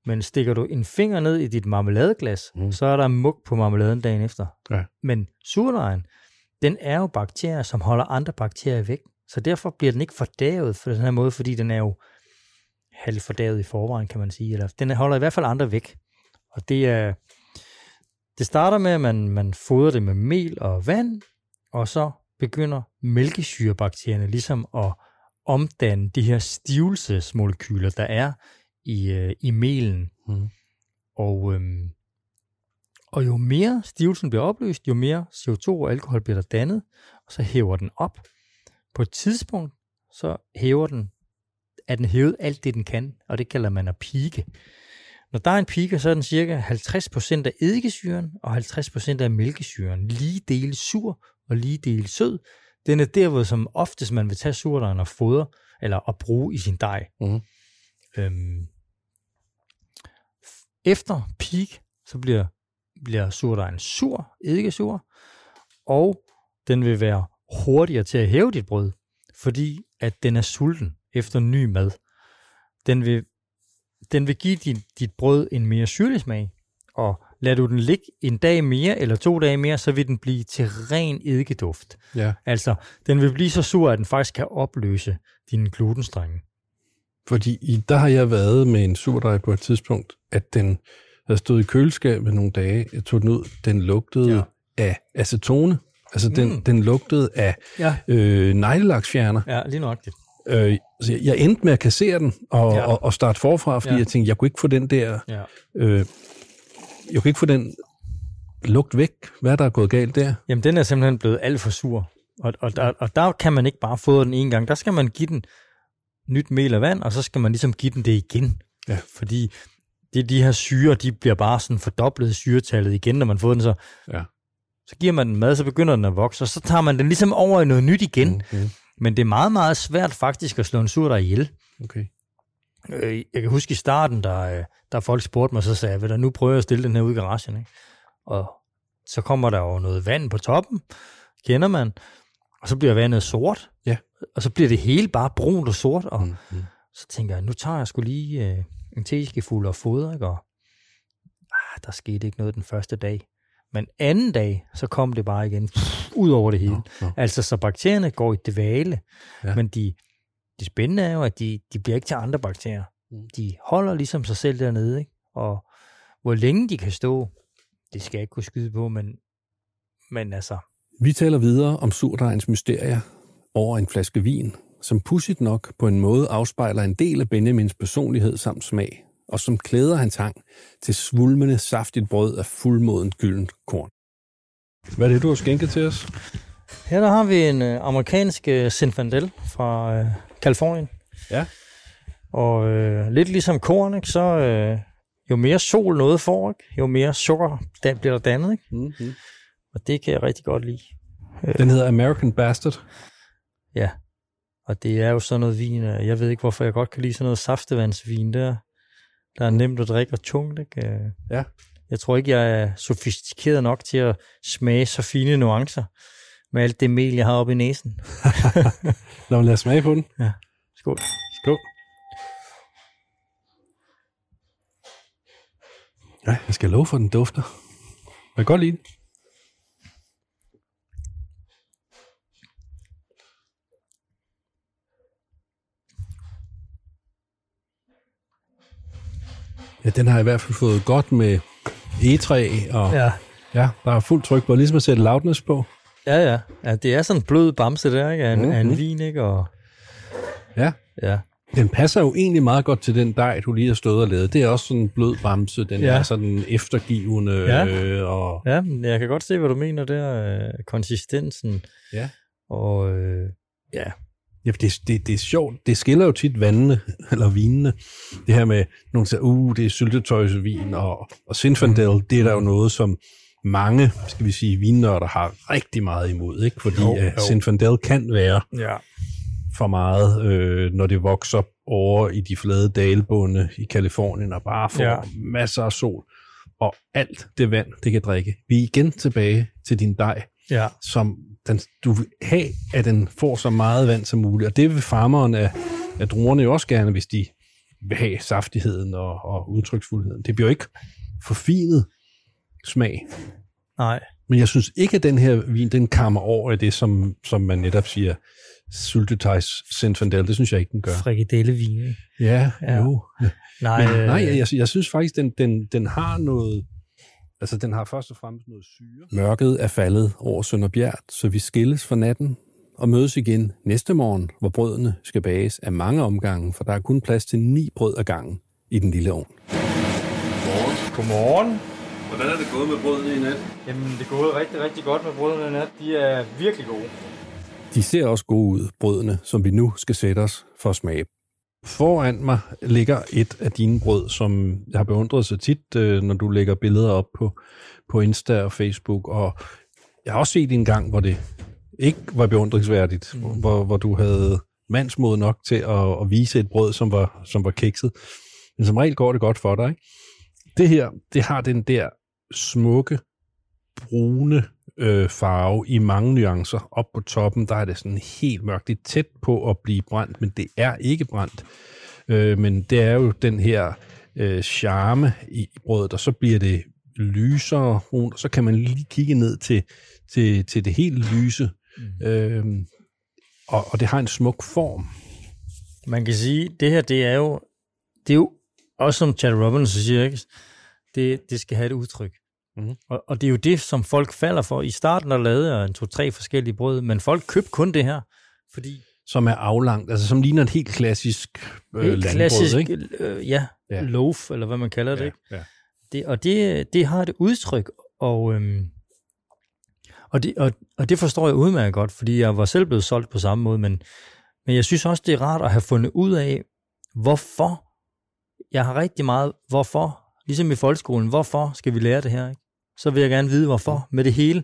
Men stikker du en finger ned i dit marmeladeglas, mm. så er der mug på marmeladen dagen efter. Ja. Men surdejen, den er jo bakterier, som holder andre bakterier væk. Så derfor bliver den ikke fordavet på den her måde, fordi den er jo halvfordavet i forvejen, kan man sige. Eller den holder i hvert fald andre væk. Og det er, det starter med, at man, man fodrer det med mel og vand, og så begynder mælkesyrebakterierne ligesom at omdanne de her stivelsesmolekyler, der er i, øh, i melen. Mm. Og, øhm, og jo mere stivelsen bliver opløst, jo mere CO2 og alkohol bliver der dannet, og så hæver den op. På et tidspunkt, så hæver den, er den hævet alt det, den kan, og det kalder man at pike. Når der er en pike, så er den cirka 50% af eddikesyren og 50% af mælkesyren. Lige dele sur og lige dele sød. Den er der, hvor som oftest man vil tage surdejen og fodre, eller at bruge i sin dej. Mhm. Øhm, efter peak, så bliver, bliver surdejen sur, eddikesur, og den vil være hurtigere til at hæve dit brød, fordi at den er sulten efter ny mad. Den vil, den vil give dit, dit brød en mere syrlig smag, og lader du den ligge en dag mere eller to dage mere, så vil den blive til ren eddikeduft. Ja. Altså, den vil blive så sur, at den faktisk kan opløse dine glutenstrenge. Fordi i, der har jeg været med en surdej på et tidspunkt, at den havde stået i køleskabet nogle dage. Jeg tog den ud. Den lugtede Ja. ja. af acetone. Altså, den, Mm. den lugtede af Ja, øh, neglelaksfjerner. ja lige nøjagtigt. Øh, så jeg, jeg endte med at kassere den og, Ja. og, og starte forfra, fordi Ja. jeg tænkte, jeg kunne ikke få den der... Ja. Øh, jeg kunne ikke få den lugt væk. Hvad er der er gået galt der? Jamen, den er simpelthen blevet alt for sur. Og, og, der, og der kan man ikke bare fodre den en gang. Der skal man give den nyt mel og vand, og så skal man ligesom give den det igen. Ja. Fordi det, de her syre, de bliver bare sådan fordoblet i syretallet igen, når man får den så. Ja. Så giver man den mad, så begynder den at vokse, og så tager man den ligesom over i noget nyt igen. Mm. Mm, Men det er meget, meget svært faktisk at slå en surdej ihjel. okay. Øh, jeg kan huske i starten, der, øh, der folk spurgte mig, så sagde jeg, vil der nu prøve at stille den her ud i garagen, ikke? Og så kommer der jo noget vand på toppen, kender man, og så bliver vandet sort, Ja. og så bliver det hele bare brunt og sort, og Mm, mm. så tænker jeg, nu tager jeg skulle lige øh, en teskefuld og foder, ikke? Og ah, der skete ikke noget den første dag. Men anden dag, så kom det bare igen, pff, ud over det hele. Nå, nå. Altså, så bakterierne går i dvale, ja. Ja. men de, det spændende er jo, at de, de bliver ikke til andre bakterier. Mm. De holder ligesom sig selv dernede, ikke? Og hvor længe de kan stå, det skal jeg ikke kunne skyde på, men, men altså, Vi taler videre om surdejens mysterier over en flaske vin, som pudsigt nok på en måde afspejler en del af Benjamins personlighed samt smag, og som klæder hans hang til svulmende, saftigt brød af fuldmoden gyldent korn. Hvad er det, du har skænket til os? her der har vi en øh, amerikansk øh, Zinfandel fra øh, Kalifornien. Ja. Og øh, lidt ligesom korn, ikke, så øh, jo mere sol noget får, ikke, jo mere sukker der bliver der dannet. Ikke? Mm-hmm. Og det kan jeg rigtig godt lide. Den hedder American Bastard. Ja, og det er jo sådan noget vin, øh, jeg ved ikke, hvorfor jeg godt kan lide sådan noget saftevandsvin der, der er nemt at drikke og tungt, ikke? Øh, Ja. Jeg tror ikke, jeg er sofistikeret nok til at smage så fine nuancer med alt det mel, jeg har oppe i næsen. Lad mig lade smage på den. Skål. Skål. Ja, jeg skal love for, at den dufter. Jeg kan godt lide den. Ja, den har i hvert fald fået godt med egetræ, og ja. Ja. der er fuld tryk på, ligesom at sætte loudness på. Ja, ja. ja det er sådan en blød bamse der, ikke? Af en, mm-hmm. en vin, ikke? Og, Ja, ja. Den passer jo egentlig meget godt til den dej, du lige har stået og lavet. Det er også sådan en blød bamse. Den Ja. er sådan eftergivende. Ja. Øh, og, Ja, jeg kan godt se, hvad du mener der. Øh, konsistensen. Ja. Og øh, ja, Ja, det, det, det er sjovt. Det skiller jo tit vandene, eller vinene. Det her med, nogen siger, uh, det er syltetøjsvin, og, og Zinfandel, Mhm. mm. det er der jo noget, som mange, skal vi sige, vinnørder har rigtig meget imod, ikke? Fordi Jo, jo, jo. Zinfandel kan være ja. for meget, øh, når det vokser over i de flade dalbunde i Kalifornien, og bare får ja. masser af sol. Og alt det vand, det kan drikke. Vi er igen tilbage til din dej, ja. som den, du vil have, at den får så meget vand som muligt. Og det vil farmeren af, af druerne jo også gerne, hvis de vil have saftigheden og, og udtryksfuldheden. Det bliver jo ikke forfinet smag. Nej, Men jeg synes ikke, at den her vin, den kammer over i det, som, som man netop siger, syltetøjs Zinfandel. Det synes jeg ikke, den gør. frikadellevin. ikke? Ja, Ja. jo. Nej, Men, øh, nej, jeg, jeg synes faktisk, den, den, den har noget... Altså, den har først og fremmest noget syre. Mørket er faldet over Sønderbjerg, så vi skilles for natten og mødes igen næste morgen, hvor brødene skal bages af mange omgange, for der er kun plads til ni brød ad gangen i den lille ovn. Godmorgen. Hvordan er det gået med brødene i nat? Jamen, det er gået rigtig, rigtig godt med brødrene i nat. De er virkelig gode. De ser også gode ud, brødene, som vi nu skal sætte os for at smage. Foran mig ligger et af dine brød, som jeg har beundret så tit, øh, når du lægger billeder op på, på Insta og Facebook. Og jeg har også set en gang, hvor det ikke var beundringsværdigt, mm. hvor, hvor du havde mandsmod nok til at, at vise et brød, som var, som var kikset. Men som regel går det godt for dig. Ikke? Det her, det har den der smukke, brune øh, farve i mange nuancer. Op på toppen, der er det sådan helt mørkt. Det er tæt på at blive brændt, men det er ikke brændt. Øh, men det er jo den her øh, charme i brødet, og så bliver det lysere, brunt, og så kan man lige kigge ned til, til, til det helt lyse. Mm. Øh, og, og det har en smuk form. Man kan sige, det her, det er jo, det er jo også som Chad Robinson siger, ikke? Det, det skal have et udtryk. Mhm. Og, og det er jo det, som folk falder for. I starten der lavede jeg en to-tre forskellige brød, men folk købte kun det her, fordi Som er aflangt, altså som ligner et helt klassisk øh, helt landbrød, klassisk, ikke? Øh, ja, Ja. ja, loaf, eller hvad man kalder det, Ja, ikke? ja. Det, og det, det har et udtryk, og, øhm, og, det, og, og det forstår jeg udmærket godt, fordi jeg var selv blevet solgt på samme måde, men, men jeg synes også, det er rart at have fundet ud af, hvorfor jeg har rigtig meget, hvorfor, ligesom i folkeskolen, hvorfor skal vi lære det her, ikke? Så vil jeg gerne vide, hvorfor med det hele.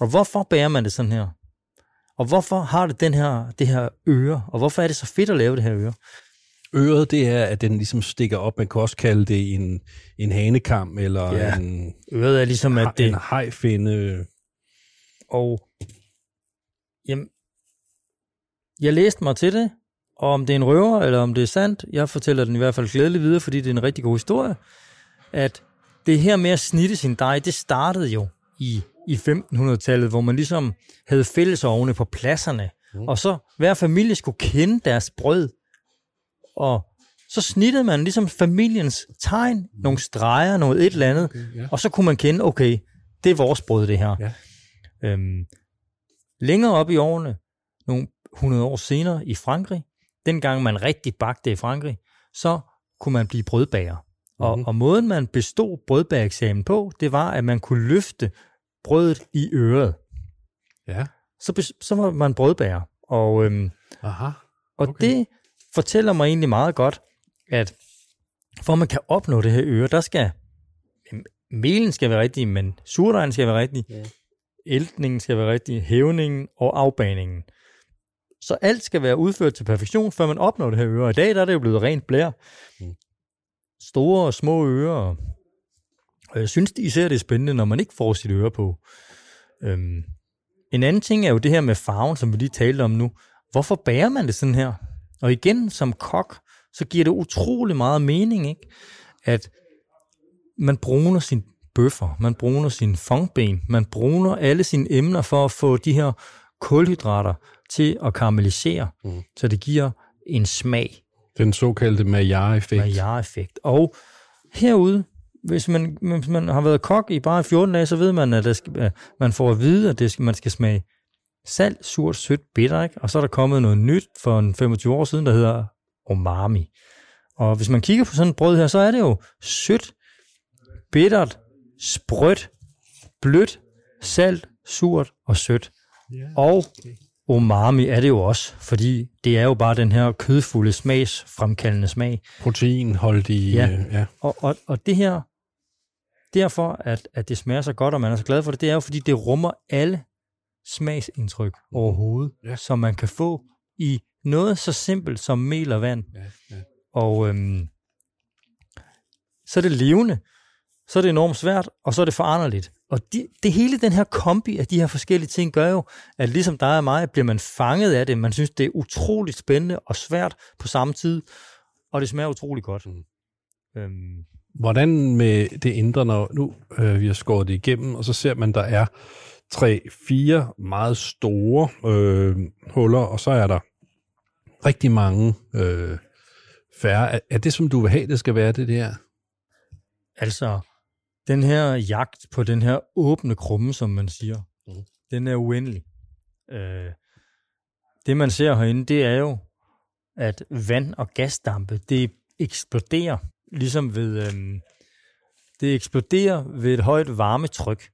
Og hvorfor bærer man det sådan her? Og hvorfor har det den her, det her øre? Og hvorfor er det så fedt at lave det her øre? Øret, det er, at den ligesom stikker op. Man kan også kalde det en, en hanekam, eller Ja. en, Øret er ligesom, at det... en hajfinde. Og jamen, jeg læste mig til det, og om det er en røver, eller om det er sandt, jeg fortæller den i hvert fald glædeligt videre, fordi det er en rigtig god historie, at det her med at snitte sin dej, det startede jo i, i 1500-tallet, hvor man ligesom havde fællesovne på pladserne, mm. og så hver familie skulle kende deres brød, og så snittede man ligesom familiens tegn, nogle streger, noget et eller andet, Okay, ja. og så kunne man kende, okay, det er vores brød, det her. Ja. Øhm, længere op i årene, nogle 100 år senere i Frankrig, dengang man rigtig bagte i Frankrig, så kunne man blive brødbager. Og, Mhm. og måden man bestod brødbagereksamen på, det var, at man kunne løfte brødet i øret. Ja. Så, så var man brødbager. Og, øhm, Aha. og Okay. okay. det fortæller mig egentlig meget godt, at for at man kan opnå det her øre, der skal melen skal være rigtig, men surdejen skal være rigtig, Ja. æltningen skal være rigtig, hævningen og afbaningen. Så alt skal være udført til perfektion, før man opnår det her øre. I dag der er det jo blevet rent blær. Mm. Store og små ører. Og jeg synes især, det er spændende, når man ikke får sit øre på. Øhm, en anden ting er jo det her med farven, som vi lige talte om nu. Hvorfor bærer man det sådan her? Og igen, som kok, så giver det utrolig meget mening, ikke? at man bruner sin bøffer, man bruner sin fongben, man bruner alle sine emner for at få de her kulhydrater til at karamellisere, mm. så det giver en smag, Den såkaldte Maillard-effekt. Maillard-effekt. Og herude, hvis man, hvis man har været kok i bare 14 dage, så ved man, at det skal, at man får at vide, at det skal, man skal smage salt, surt, sødt, bitter, ikke? og så er der kommet noget nyt for en 25 år siden, der hedder umami. Og hvis man kigger på sådan et brød her, så er det jo sødt, bittert, sprødt, blødt, salt, surt og sødt. Ja. Og umami er det jo også, fordi det er jo bare den her kødfulde smagsfremkaldende smag. Proteinholdige, Ja. ja. Og, og, og det her, derfor at, at det smager så godt, og man er så glad for det, det er jo, fordi det rummer alle smagsindtryk overhovedet, Ja. som man kan få i noget så simpelt som mel og vand. Ja, ja. Og øhm, så er det levende, så er det enormt svært, og så er det foranderligt. Og de, det hele den her kombi af de her forskellige ting gør jo, at ligesom dig og mig, bliver man fanget af det. Man synes, det er utroligt spændende og svært på samme tid, og det smager utrolig godt. Mm. Øhm, Hvordan med det indre, når nu øh, vi har skåret det igennem, og så ser man, der er tre, fire meget store øh, huller, og så er der rigtig mange øh, færre. Er, er det, som du vil have, det skal være det der? Altså, den her jagt på den her åbne krumme, som man siger, mm. den er uendelig. Øh, det, man ser herinde, det er jo, at vand og gasdampe, det eksploderer, ligesom ved, øhm, det eksploderer ved et højt varmetryk.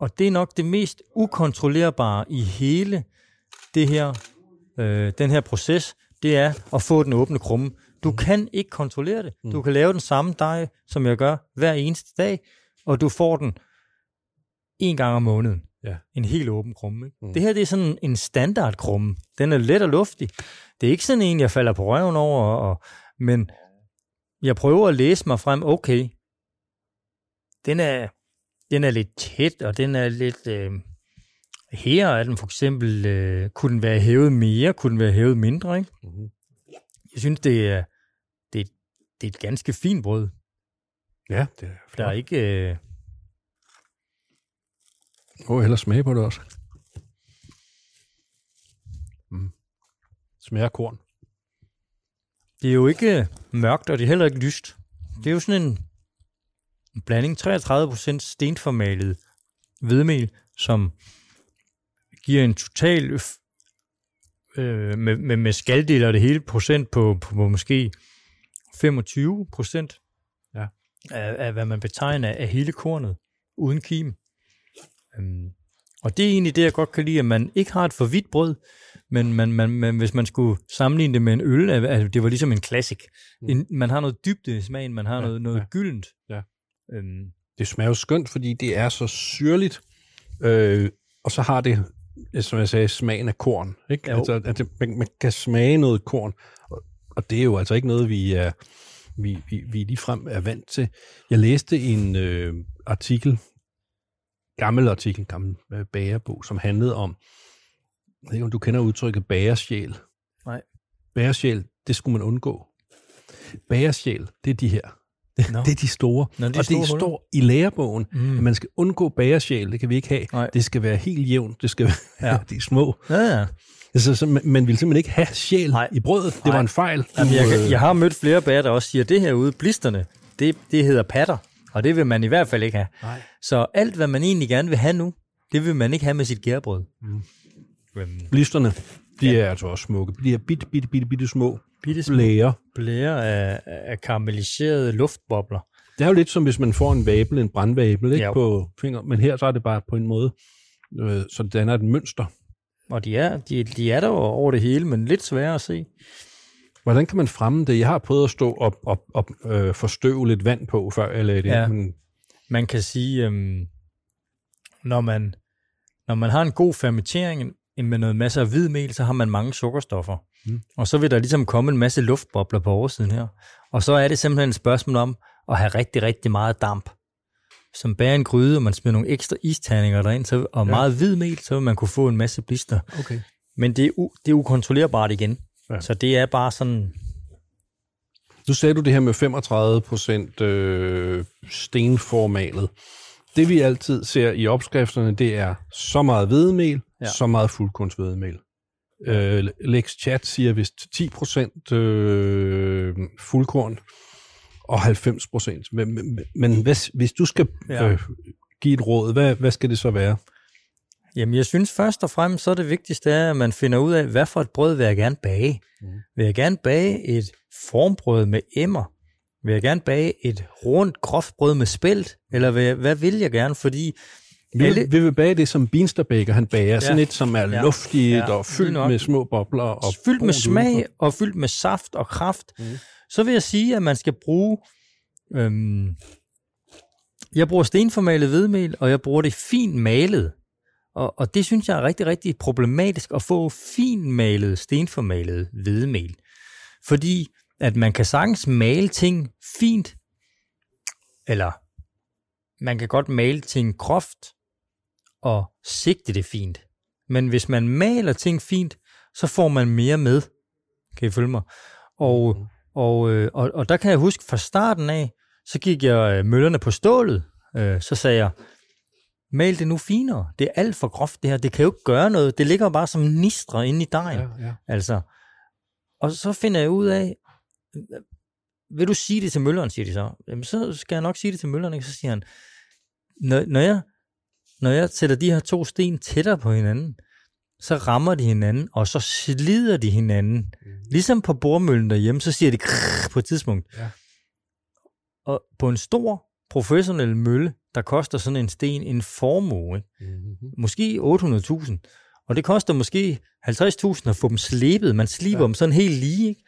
Og det er nok det mest ukontrollerbare i hele det her, øh, den her proces, det er at få den åbne krumme. Du kan ikke kontrollere det. Du kan lave den samme dej, som jeg gør hver eneste dag, og du får den en gang om måneden. Ja. En helt åben krumme. Ikke? Mm. Mm. Det her det er sådan en standard krumme. Den er let og luftig. Det er ikke sådan en, jeg falder på røven over, og, men jeg prøver at læse mig frem, okay, den er, den er lidt tæt, og den er lidt... Øh, her er den for eksempel, øh, kunne den være hævet mere, kunne den være hævet mindre, ikke? Mm-hmm. Jeg synes, det det, er- det er et ganske fint brød. Ja, det er Der flot. er ikke... Øh, Åh, oh, hellere smage på det også. Mm. Smager korn. det er jo ikke mørkt, og det er heller ikke lyst. Det er jo sådan en, en blanding. 33% stenformalet hvedemel, som giver en total øh, med, med, med skaldel og det hele procent på, på, på måske 25 procent Ja. af, af, hvad man betegner af hele kornet, uden kim. Øhm, og det er egentlig det, jeg godt kan lide, at man ikke har et for hvidt brød, men man, man, man, hvis man skulle sammenligne det med en øl, at det var ligesom en classic. En, man har noget dybde i smagen, man har Ja, noget, noget ja. gyldent. Ja. Øhm, Det smager jo skønt, fordi det er så syrligt, øh, og så har det, som jeg sagde, smagen af korn. Ikke? Jo. Altså, at det, man, man kan smage noget korn, og, og det er jo altså ikke noget, vi er, vi, vi, vi ligefrem er vant til. Jeg læste en øh, artikel, gammel artikel, gammel øh, bagerbog, som handlede om, jeg ved ikke, om du kender udtrykket bagersjæl. Nej. Bagersjæl, det skulle man undgå. Bagersjæl, det er de her. Det, Nå. det er de store. Nå, de og store det huller. står i lærebogen, mm. at man skal undgå bagersjæl. Det kan vi ikke have. Nej. Det skal være helt jævnt. Det skal være Ja. de små. ja, ja. Altså, så man, man ville simpelthen ikke have sjæl Nej. i brødet. Det Nej. var en fejl. Jamen, jeg, kan- øh, jeg har mødt flere bager, der også siger, at det her ude, blisterne, det, det hedder patter, og det vil man i hvert fald ikke have. Nej. Så alt, hvad man egentlig gerne vil have nu, det vil man ikke have med sit gærbrød. Mm. Øhm, Blisterne, de er altså også smukke. De er bitte, bitte, bitte, bitte små bitte små blære. blære af, af karamelliserede luftbobler. Det er jo lidt som, hvis man får en vabel, en brandvabel, ikke, Ja. på fingre. Men her så er det bare på en måde, øh, så det danner et mønster. Og de er, de, de er der over det hele, men lidt svære at se. Hvordan kan man fremme det? Jeg har prøvet at stå og, og, og øh, forstøve lidt vand på, før jeg lagde det Ja. men Man kan sige, øhm, når, man, når man har en god fermentering med noget masser af hvidmel, så har man mange sukkerstoffer. Mm. Og så vil der ligesom komme en masse luftbobler på oversiden her. Og så er det simpelthen et spørgsmål om at have rigtig, rigtig meget damp. Som bærer en gryde, og man smider nogle ekstra isterninger derind, så, og Ja. meget hvidmel, så vil man kunne få en masse blister. okay. Men det er, u, det er ukontrollerbart igen. Ja. Så det er bare sådan, Nu sagde du det her med 35 procent øh, stenformalet. Det vi altid ser i opskrifterne, det er så meget hvedemel, ja. Så meget fuldkornsvedemel. Øh, Lex Chat siger vist 10 procent øh, fuldkorn og 90 procent. Men, men, men hvis, hvis du skal Ja. øh, give et råd, hvad, hvad skal det så være? Jamen, jeg synes først og fremmest, så er det vigtigste, er, at man finder ud af, hvad for et brød vil jeg gerne bage. Mm. Vil jeg gerne bage et formbrød med emmer? Vil jeg gerne bage et rundt, groft brød med spelt? Eller hvad, hvad vil jeg gerne? Fordi Vi, Alle- vil, vi vil bage det, som Beanstalk han bager. Ja. Sådan et, som er Ja. luftigt Ja, og fyldt med små bobler. Og fyldt med smag og fyldt med saft og kraft, Mm så vil jeg sige, at man skal bruge... Øhm, jeg bruger stenformalet hvedemel, og jeg bruger det fint malet. Og, og det synes jeg er rigtig, rigtig problematisk at få finmalet, stenformalet hvedemel. Fordi at man kan sagtens male ting fint, eller man kan godt male ting groft og sigte det fint. Men hvis man maler ting fint, så får man mere med. Kan I følge mig? Og, mhm og, øh, og, og der kan jeg huske fra starten af, så gik jeg øh, møllerne på stålet. Øh, så sagde jeg, mal det nu finere. Det er alt for groft det her. Det kan jo ikke gøre noget. Det ligger bare som nistre inde i dejen. Ja, ja. Altså. Og så finder jeg ud af, vil du sige det til mølleren, siger de så. Jamen, så skal jeg nok sige det til mølleren, ikke? Så siger han, når, når, jeg, når jeg sætter de her to sten tættere på hinanden, så rammer de hinanden, og så slider de hinanden. Mhm. Ligesom på bordmøllen derhjemme, så siger de krrr på et tidspunkt. Ja. Og på en stor professionel mølle, der koster sådan en sten en formue, ikke? Mhm. måske 800.000. Og det koster måske 50.000 at få dem slebet. Man sliber Ja. dem sådan helt lige. Ikke?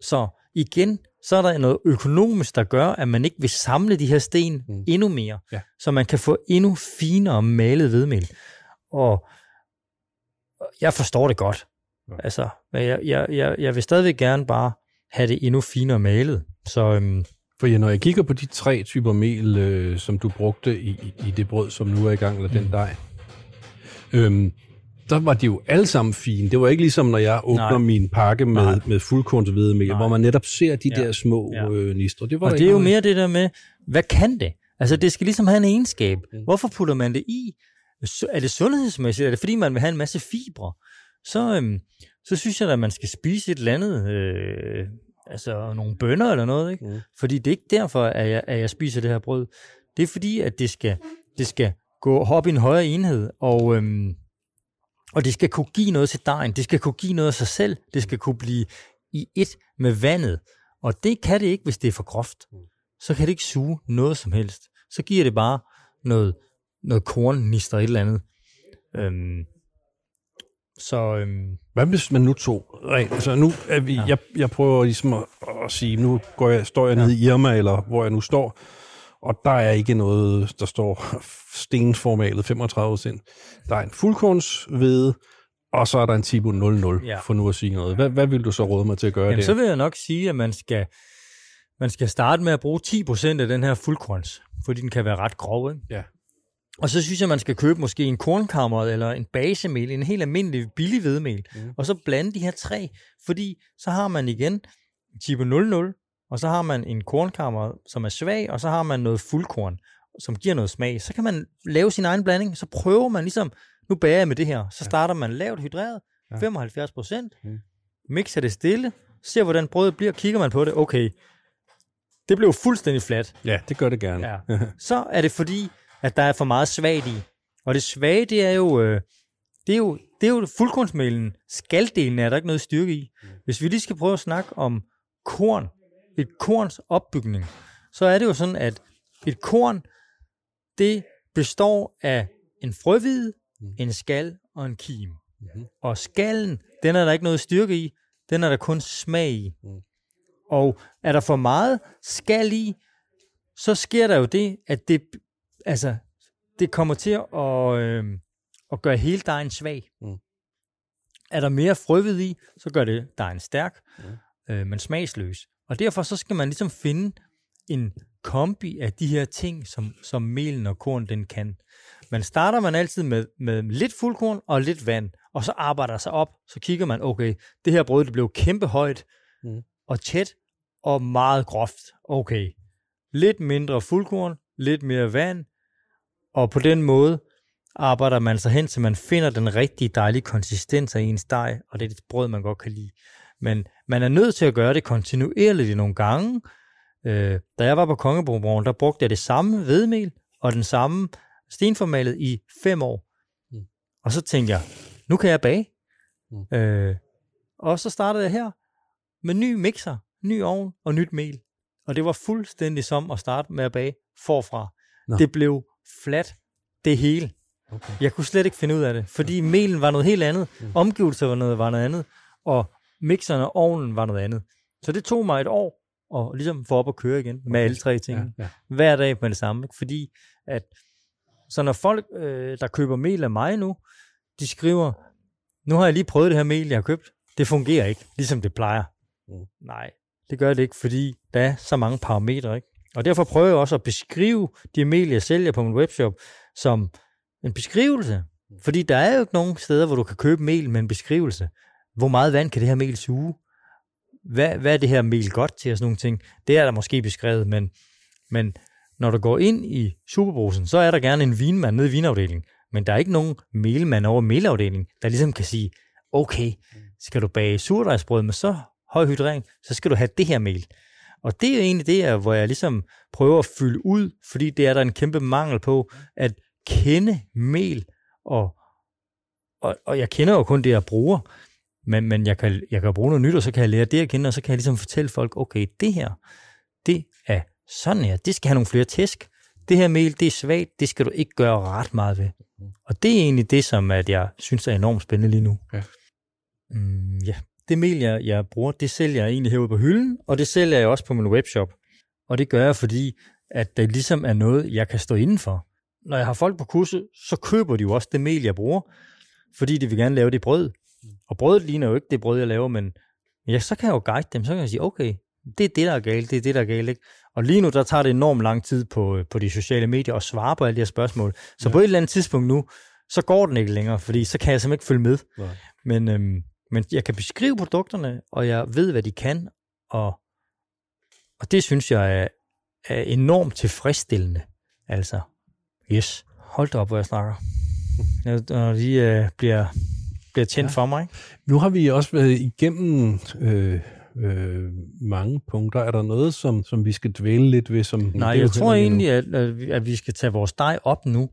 Så igen, så er der noget økonomisk, der gør, at man ikke vil samle de her sten Mm. mm. endnu mere. Ja. Så man kan få endnu finere malet hvedemel. Og jeg forstår det godt. Ja. Altså, men jeg, jeg, jeg, jeg vil stadigvæk gerne bare have det endnu finere malet. Så øhm, For ja, når jeg kigger på de tre typer mel, øh, som du brugte i, i, det brød, som nu er i gang, eller den Mm. dej, øhm, der var de jo alle sammen fine. Det var ikke ligesom, når jeg åbner Nej. min pakke med, Nej. med fuldkornshvedemel, hvor man netop ser de Ja. der små Ja. øh, nistre. Det var Og det er jo noget mere det der med, hvad kan det? Altså, det skal ligesom have en egenskab. Mm. Hvorfor putter man det i? Er det sundhedsmæssigt? Er det fordi, man vil have en masse fibre? Så, øhm, så synes jeg at man skal spise et eller andet, øh, altså nogle bønner eller noget, ikke? Mm. Fordi det er ikke derfor, at jeg, at jeg spiser det her brød. Det er fordi, at det skal, det skal gå op i en højere enhed, og, øhm, og det skal kunne give noget til dejen. Det skal kunne give noget af sig selv. Det skal kunne blive i et med vandet. Og det kan det ikke, hvis det er for groft. Så kan det ikke suge noget som helst. Så giver det bare noget, noget kornnister et eller andet. Øhm, så øhm, Hvad hvis man nu tog rent? Altså nu er vi, ja. Jeg, jeg prøver ligesom at, at sige, nu går jeg, står jeg ja. nede i Irma, eller hvor jeg nu står, og der er ikke noget, der står stensformalet 35 cent. Der er en fuldkornshvede, og så er der en Tibo 00, ja. For nu at sige noget. Hvad, hvad vil du så råde mig til at gøre jamen, det? så vil jeg nok sige, at man skal, man skal starte med at bruge 10% af den her fuldkorns, fordi den kan være ret grov. Ikke? Ja. Og så synes jeg, man skal købe måske en kornkammer eller en basemel, en helt almindelig billig hvedemel, Mm. og så blande de her tre, fordi så har man igen type 00, og så har man en kornkammer, som er svag, og så har man noget fuldkorn, som giver noget smag. Så kan man lave sin egen blanding, så prøver man ligesom, nu bager jeg med det her, så starter man lavt hydreret, Ja. 75 procent, Mm. mixer det stille, ser hvordan brødet bliver, kigger man på det, okay, det blev fuldstændig flat. Ja, det gør det gerne. Ja. så er det fordi, at der er for meget svagt i. Og det svage, det er jo, øh, det er jo, det er jo fuldkornsmælen. Skaldelen er der ikke noget styrke i. Hvis vi lige skal prøve at snakke om korn, et korns opbygning, så er det jo sådan, at et korn, det består af en frøhvide, en skal og en kim. Mhm. Og skallen, den er der ikke noget styrke i, den er der kun smag i. Mm. Og er der for meget skal i, så sker der jo det, at det, altså, det kommer til at, øh, at gøre hele dejen svag. Mm. Er der mere frøvid i, så gør det dejen stærk, mm. øh, men smagsløs. Og derfor så skal man ligesom finde en kombi af de her ting, som, som melen og korn den kan. Men starter man altid med, med lidt fuldkorn og lidt vand, og så arbejder sig op, så kigger man, okay, det her brød det blev kæmpe højt Mm. og tæt og meget groft. Okay, lidt mindre fuldkorn, lidt mere vand, og på den måde arbejder man sig hen, til man finder den rigtige dejlige konsistens af ens dej, og det er et brød, man godt kan lide. Men man er nødt til at gøre det kontinuerligt i nogle gange. Øh, da jeg var på Kongebroen, der brugte jeg det samme hvedemel og den samme stenformalet i fem år. Mm. Og så tænkte jeg, nu kan jeg bage. Mm. Øh, og så startede jeg her med ny mixer, ny ovn og nyt mel. Og det var fuldstændig som at starte med at bage forfra. Nå. Det blev flat, det hele. Okay. Jeg kunne slet ikke finde ud af det, fordi melen var noget helt andet, mm. omgivelser var noget, var noget andet, og mixeren og ovnen var noget andet. Så det tog mig et år at ligesom få op og køre igen med alle tre ting. Ja, ja. Hver dag med det samme. Fordi at, så når folk, øh, der køber mel af mig nu, de skriver, nu har jeg lige prøvet det her mel, jeg har købt. Det fungerer ikke, ligesom det plejer. Mm. Nej, det gør det ikke, fordi der er så mange parametre. Ikke? Og derfor prøver jeg også at beskrive de mel, jeg sælger på min webshop, som en beskrivelse. Fordi der er jo ikke nogen steder, hvor du kan købe mel med en beskrivelse. Hvor meget vand kan det her mel suge? Hvad, hvad er det her mel godt til og sådan nogle ting? Det er der måske beskrevet, men, men når du går ind i superbrusen, så er der gerne en vinmand nede i vinafdelingen. Men der er ikke nogen melmand over melafdelingen, der ligesom kan sige, okay, skal du bage surdejsbrød med så høj hydrering, så skal du have det her mel. Og det er egentlig det, hvor jeg ligesom prøver at fylde ud, fordi det er der en kæmpe mangel på, at kende mel, og, og, og jeg kender jo kun det, jeg bruger, men, men jeg, kan, jeg kan bruge noget nyt, og så kan jeg lære det at kende, og så kan jeg ligesom fortælle folk, okay, det her, det er sådan her, det skal have nogle flere tæsk. Det her mel, det er svagt, det skal du ikke gøre ret meget ved. Og det er egentlig det, som at jeg synes er enormt spændende lige nu. Ja. Mm, ja. Det mel, jeg, jeg bruger, det sælger jeg egentlig herude på hylden, og det sælger jeg også på min webshop. Og det gør jeg, fordi at det ligesom er noget, jeg kan stå indenfor. Når jeg har folk på kurset, så køber de jo også det mel, jeg bruger, fordi de vil gerne lave det brød. Og brødet ligner jo ikke det brød, jeg laver, men ja, så kan jeg jo guide dem, så kan jeg sige, okay, det er det, der er galt, det er det, der er galt. Ikke? Og lige nu, der tager det enormt lang tid på, på de sociale medier at svare på alle de her spørgsmål. Så ja. på et eller andet tidspunkt nu, så går den ikke længere, fordi så kan jeg simpelthen ikke følge med. Nej. Men, øhm, men jeg kan beskrive produkterne, og jeg ved, hvad de kan, og, og det synes jeg er, er enormt tilfredsstillende. Altså, yes, hold da op, hvor jeg snakker. Når de øh, bliver, bliver tændt ja. for mig. Ikke? Nu har vi også været igennem øh, øh, mange punkter. Er der noget, som, som vi skal dvæle lidt ved? Som Nej, jeg tror egentlig, at, at vi skal tage vores dej op nu.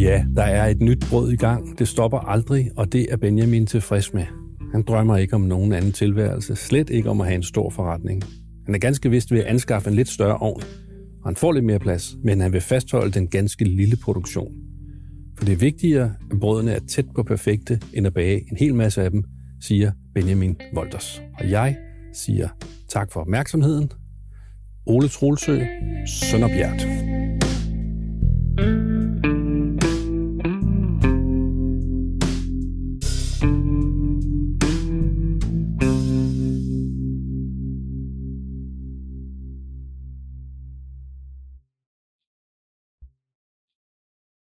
Ja, der er et nyt brød i gang. Det stopper aldrig, og det er Benjamin tilfreds med. Han drømmer ikke om nogen anden tilværelse, slet ikke om at have en stor forretning. Han er ganske vist ved at anskaffe en lidt større ovn, og han får lidt mere plads, men han vil fastholde den ganske lille produktion. For det er vigtigere, at brødene er tæt på perfekte, end at bage en hel masse af dem, siger Benjamin Wolters. Og jeg siger tak for opmærksomheden. Ole Trolsø, Sønderbjerg.